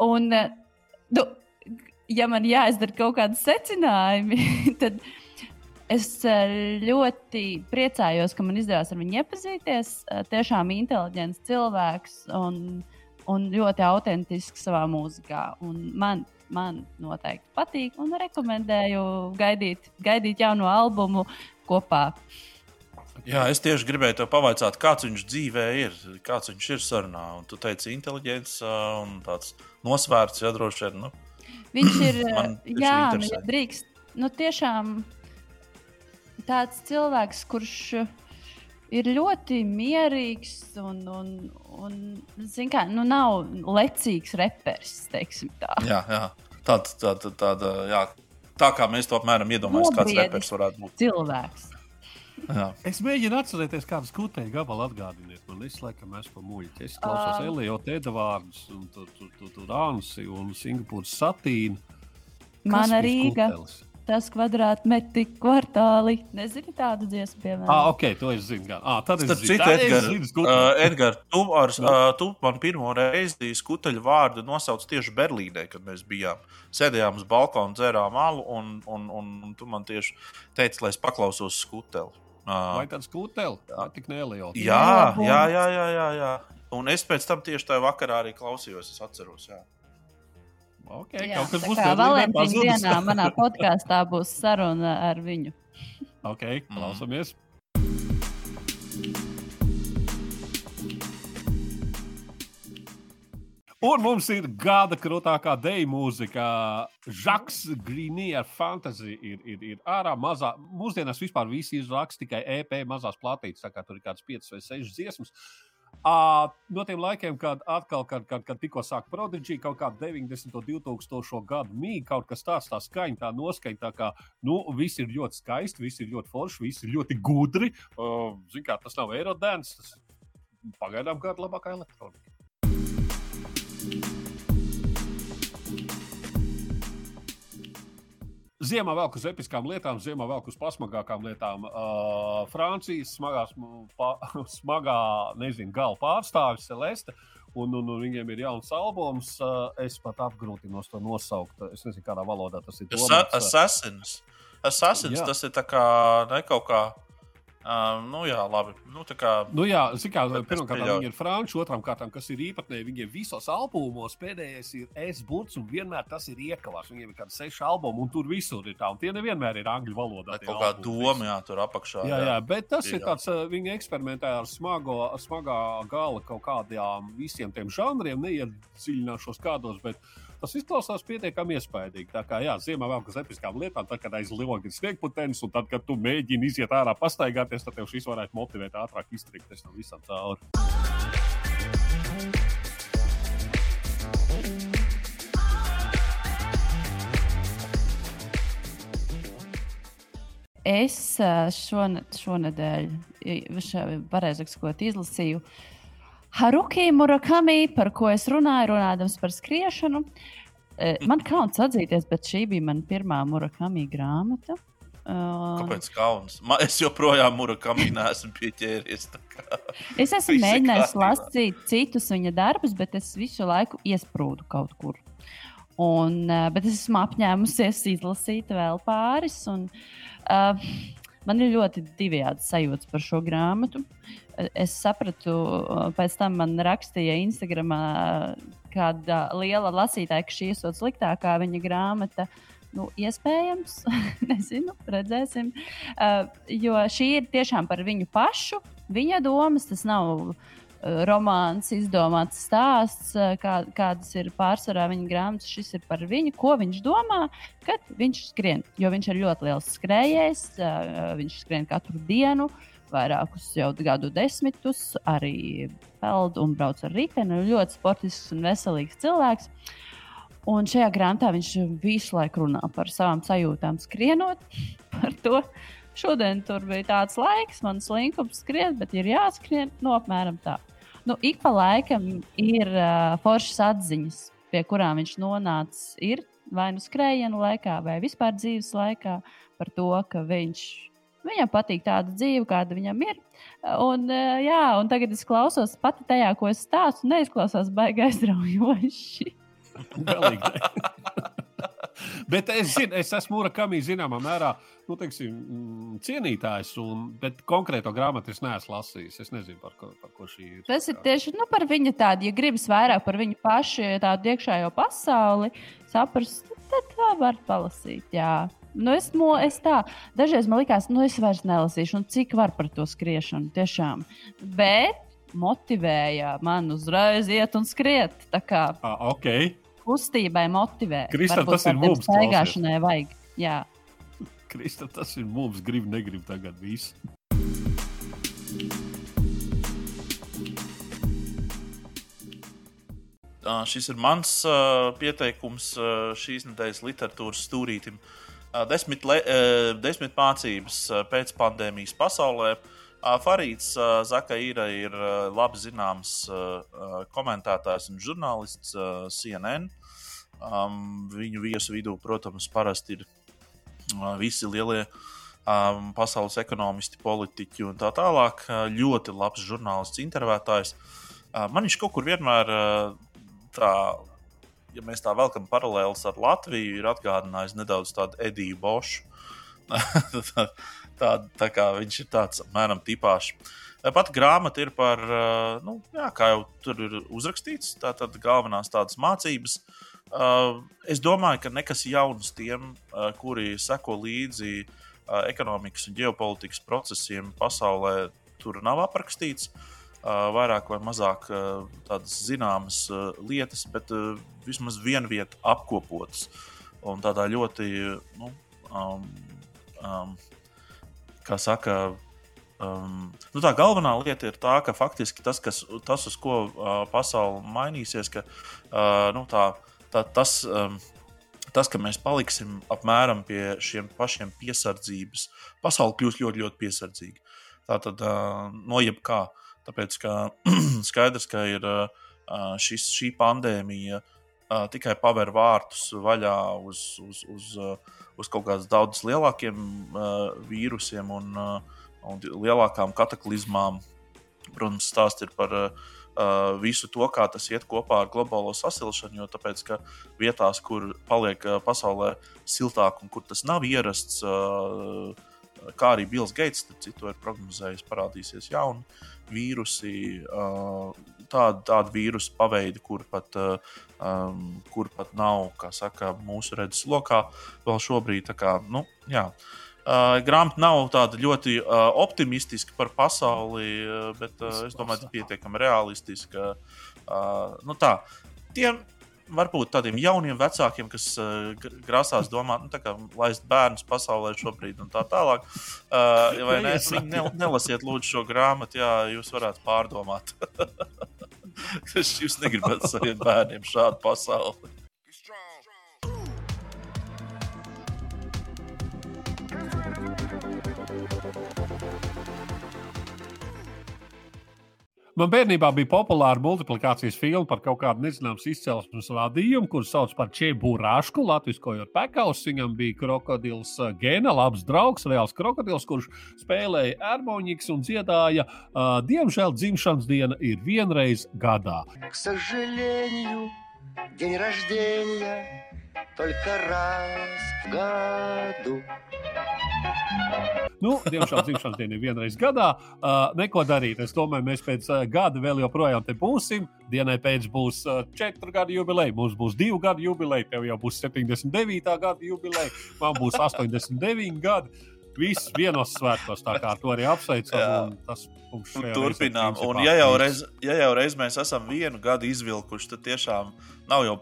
Un, nu, ja man jāizdara kaut kādi secinājumi, tad es ļoti priecājos, ka man izdevās ar viņu iepazīties. Tiešām inteliģents cilvēks un, un ļoti autentisks savā mūzikā. Un man man noteikti patīk un rekomendēju gaidīt, gaidīt jaunu albumu kopā. Jā, es tieši gribēju te pavaicāt, kāds viņš dzīvē ir, kāds viņš ir sarunā. Un tu teici, inteliģents un tāds nosvērts, ja droši vien. Nu. Viņš ir, jā, nu, ja drīkst, nu tiešām tāds cilvēks, kurš ir ļoti mierīgs un, un, un kā, nu, nav lecīgs reperis. Jā, jā. Tāda, tāda, tāda, jā. tā kā mēs to apmēram iedomājamies, kāds reperis varētu būt. Cilvēks. Jā. Es mēģinu atcerēties, kādas kūtēji gabalu atgādiniet. Man viss laikam esmu muļķis. Es klausos um. Eliotu Edvārdus, un tur tu, tu, tu, Rānsi un Singapūras Satīnu. Mana Rīga. Kūtelis? Tas kvadrātmetri kvartāli. Nezinu tādu dziesmu, piemēram. Ah, ok, to es zinu. Ah, tad es zinu, ka Edgars, uh, Edgar, tu, ar, uh, tu man pirmo reizi skuteļu vārdu nosauc tieši Berlīnē, kad mēs bijām. Sēdējām uz balkona, dzērām alu, un, un, un, un tu man tieši teici, lai es paklausos skuteli. Uh, Vai tāds skuteli? Jā, tik neliels. Jā, jā, jā, jā, jā, jā. Un es pēc tam tieši tajā vakarā arī klausījos, es atceros. Jā. Okay, Jā, kaut kas būs tāds. Valentīna dienā manā podkāstā būs saruna ar viņu. ok, klausamies. Un mums ir gada krūtākā deju mūzika. Žaks Grīnija ar fantāziju ir, ir, ir ārā mazā. Mūsdienās vispār visi ir raksts tikai EP mazās platītes, tā kā tur ir kāds 5 vai 6 dziesmas. Uh, Uh, no tiem laikiem, kad atkal, kad, kad, kad tikko sāk Prodigy, kaut kāda 90. un 2000. gadu mīja, kaut kas tāds, tā skaņa, tā noskaņa, tā kā, nu, viss ir ļoti skaisti, viss ir ļoti forši, viss ir ļoti gudri. Uh, Ziniet, kā tas nav aerodēns, tas pagaidām kāda labākā elektronika. Ziemā vēl uz episkām lietām, ziemā vēl uz pasmagākām lietām. Uh, Francijas smagās, pa, smagā, nezinu, gala pārstāvis Celeste. Un, un, un viņiem ir jauns albums. Uh, es pat apgrūtinos to nosaukt. Es nezinu, kādā valodā tas ir. Assassins. Assassins tas ir kā ne kaut kā Um, nu, jā, labi. Nu, kā, nu, jā, kā, pirmkārt, viņi ir franči, otrām kārtām, kas ir īpatnēji, viņiem visos albumos pēdējais ir S-burts, un vienmēr tas ir iekavās. Viņiem ir kādi seši albumi, un tur visur ir tā, un tie nevienmēr ir angļu valodā. Kaut kā doma, jā, tur apakšā. Jā, jā, jā bet tas ir, ir tāds, viņi eksperimentē ar smago, smagā gala kaut kādām visiem tiem žanriem, neiedziļināšos kādos, bet tas izklausās pietiekami iespaidīgi. Tā kā, jā, ziemā vēl kas episkām lietām, tad, kad aiz loga ir sniegputenis, un tad, kad tu mēģini iziet ārā pastaigāties, tad tev šis varētu motivēt ātrāk iztrikties no visam cauri. Es šone, šonadēļ, pareizāk sakot, izlasīju Haruki Murakami, par ko es runāju, runājot par skriešanu. Man kauns atzīties, bet šī bija mana pirmā Murakami grāmata. Uh, Kāpēc kauns? Man, es joprojām murakami neesmu pieķēries. es esmu mēģinājis lasīt citus viņa darbus, bet es visu laiku iesprūdu kaut kur. Un, uh, bet es esmu apņēmusies izlasīt vēl pāris. Un, uh, man ir ļoti divējādi sajūtas par šo grāmatu. Es sapratu, pēc tam man rakstīja Instagram kāda liela lasītāja, ka šī ir sliktākā viņa grāmata. Uh, Nu, iespējams, nezinu, redzēsim. Uh, jo šī ir tiešām par viņu pašu, viņa domas. Tas nav uh, romāns, izdomāts stāsts, uh, kā, kādas ir pārsvarā viņa grāmatas. Šis ir par viņu, ko viņš domā, kad viņš skrien. Jo viņš ir ļoti liels skrejējs, uh, viņš skrien katru dienu. Vairākus jau gadu desmitus, arī peld un brauc ar riteni. Ļoti sportisks un veselīgs cilvēks. Un šajā grāmatā viņš visu laiku runā par savām sajūtām, skrienot par to. Šodien tur bija tāds laiks, man slinkums skriet, bet ir jāskrien no nu, apmēram tā. Nu, ik pa laikam ir uh, foršas atziņas, pie kurām viņš nonācis. Ir vai nu skrējienu laikā, vai vispār dzīves laikā, par to, ka viņš Viņam patīk tāda dzīve, kāda viņam ir. Un, jā, un tagad es klausos pati tajā, ko es stāstu, neizklausās baigi aizraujoši. Bet es, zinu, es esmu Murakami zināmā mērā nu, teiksim, mm, cienītājs, un, bet konkrēto grāmatu es neesmu lasījis. Es nezinu, par ko, par ko šī ir. Tas ir tieši nu, par viņu tādu, ja gribas vairāk par viņu pašu, tādu iekšējo pasauli, saprast, tad tā var palasīt. Jā. Nu, es, mo, es tā, dažreiz man likās, nu, es vairs nelasīšu, un cik var par to skriešanu. Tiešām. Bet motivēja man uzreiz iet un skriet. Tā kā ah, okay kustībai motivē. Kristā, tas ir mums. Staigāšanai vajag. Jā. Kristā, tas ir mums. Grib, negrib tagad visu. Uh, šis ir mans uh, pieteikums uh, šīs nedēļas literatūras stūrītim. Uh, desmit, le, uh, desmit mācības uh, pēc pandēmijas pasaulē. Uh, Farīds Zakaira ir uh, labi zināms komentētājs un žurnālists CNN. Um, viņu viesu vidū, protams, parasti ir visi lielie um, pasaules ekonomisti, politiķi un tā tālāk. Ļoti labs žurnālists, intervētājs. Man viņš kaut kur vienmēr tā, ja mēs tā velkam paralēlus ar Latviju, ir atgādinājis nedaudz tādu Ediju Bošu. tā, tā, tā kā viņš ir tāds apmēram tipāšs. Pat grāmata ir par, nu, jā, kā jau tur ir uzrakstīts, tātad galvenās tādas mācības, es domāju, ka nekas jauns tiem, kuri seko līdzi ekonomikas un ģeopolitikas procesiem pasaulē, tur nav aprakstīts. Vairāk vai mazāk tādas zināmas lietas, bet vismaz viena vieta apkopotas. Un tādā ļoti, nu, um, um, kā saka, Um, nu tā galvenā lieta ir tā, ka faktiski tas, kas, tas uz ko uh, pasaule mainīsies, ka uh, nu, tā tā, tas, um, tas, ka mēs paliksim apmēram pie šiem pašiem piesardzības, pasaule kļūs ļoti, ļoti piesardzīga. Tā tad uh, no jebkā. Tāpēc ka skaidrs, ka ir uh, šis, šī pandēmija uh, tikai paver vārtus vaļā uz, uz, uz, uh, uz kaut kādiem daudz lielākiem uh, vīrusiem un, uh, un lielākām kataklizmām. Protams, stāsts ir par uh, uh, visu to, kā tas iet kopā ar globālo sasilšanu. Jo tāpēc, ka vietās, kur paliek uh, pasaulē siltāk un kur tas nav ierasts, uh, kā arī Bills Gates, citu ir prognozējis, parādīsies jauni vīrusi, uh, tādi, tādi vīrusu paveidi, kur pat, uh, um, kur pat nav saka, mūsu redzes lokā vēl šobrīd. Kā, nu, jā. Uh, grāmata nav tāda ļoti uh, optimistiska par pasauli, uh, bet uh, es domāju, ka pietiekami realistiska. Uh, nu tā, tiem, varbūt tādiem jauniem vecākiem, kas uh, grasās domāt, nu, kā laist bērnus pasaulē šobrīd un tā tālāk. Uh, vai ne? Ne, nelasiet lūdzu šo grāmatu, jā, jūs varētu pārdomāt. jūs negribat saviem bērniem šādu pasauli. Man bērnībā bija populāra multiplikācijas filma par kaut kādu nezināmu izcelsmes radījumu, kurus sauc par Čeburāšku, latviskojot pekaus. Viņam bija krokodils uh, Gēna, labs draugs, reāls krokodils, kurš spēlēja harmonikas un dziedāja. Uh, diemžēl dzimšanas diena ir vienreiz gadā. К сожалению, день рождения только раз в году. Nu, diemžēl dzimšanas diena ir vienreiz gadā. Uh, neko darīt. Es domāju, mēs pēc uh, gada vēl joprojām te būsim. Dienai pēc būs uh, četru gadu jubileja, mums būs divu gadu jubileja, tev jau būs 79. gada jubileja, man būs 89 gadi. Viss vienos svētkos, tā kā to arī apsveicam. Tas mums turpinām. Un, ja jau, reiz, ja jau reiz mēs esam vienu gadu izvilkuši, tad tiešām nav jau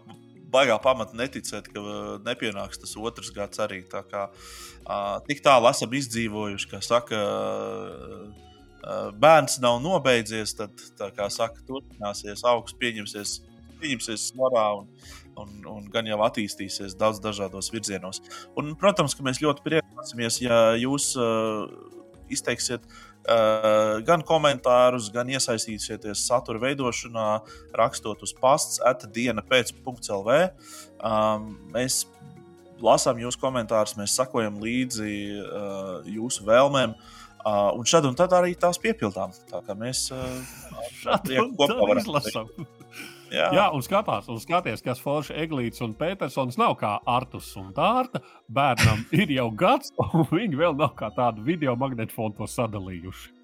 baigā pamata neticēt, ka uh, nepienāks tas otrs gads arī. Tā kā uh, tik tālu esam izdzīvojuši, ka saka, uh, bērns nav nobeidzies, tad, kā saka, turpināsies, augsts pieņemsies, pieņemsies svarā. Un, Un, un gan jau attīstīsies daudz dažādos virzienos. Un, protams, ka mēs ļoti priecāsimies, ja jūs uh, izteiksiet uh, gan komentārus, gan iesaistīsieties satura veidošanā, rakstot uz pasts, atdiena pēc.CLV. Um, mēs lasām jūsu komentārus, mēs sakojam līdzi uh, jūsu vēlmēm. Uh, un šad un tad arī tās piepildām. Tā kā mēs uh, kopā varam izlasīt. Jā. Jā, un skatās, un skaties, kas Forša Eglīts un Petersons nav kā Artus un Dārta. Bērnam ir jau gads, un viņi vēl nav kā tādu video magnetofonu to sadalījuši.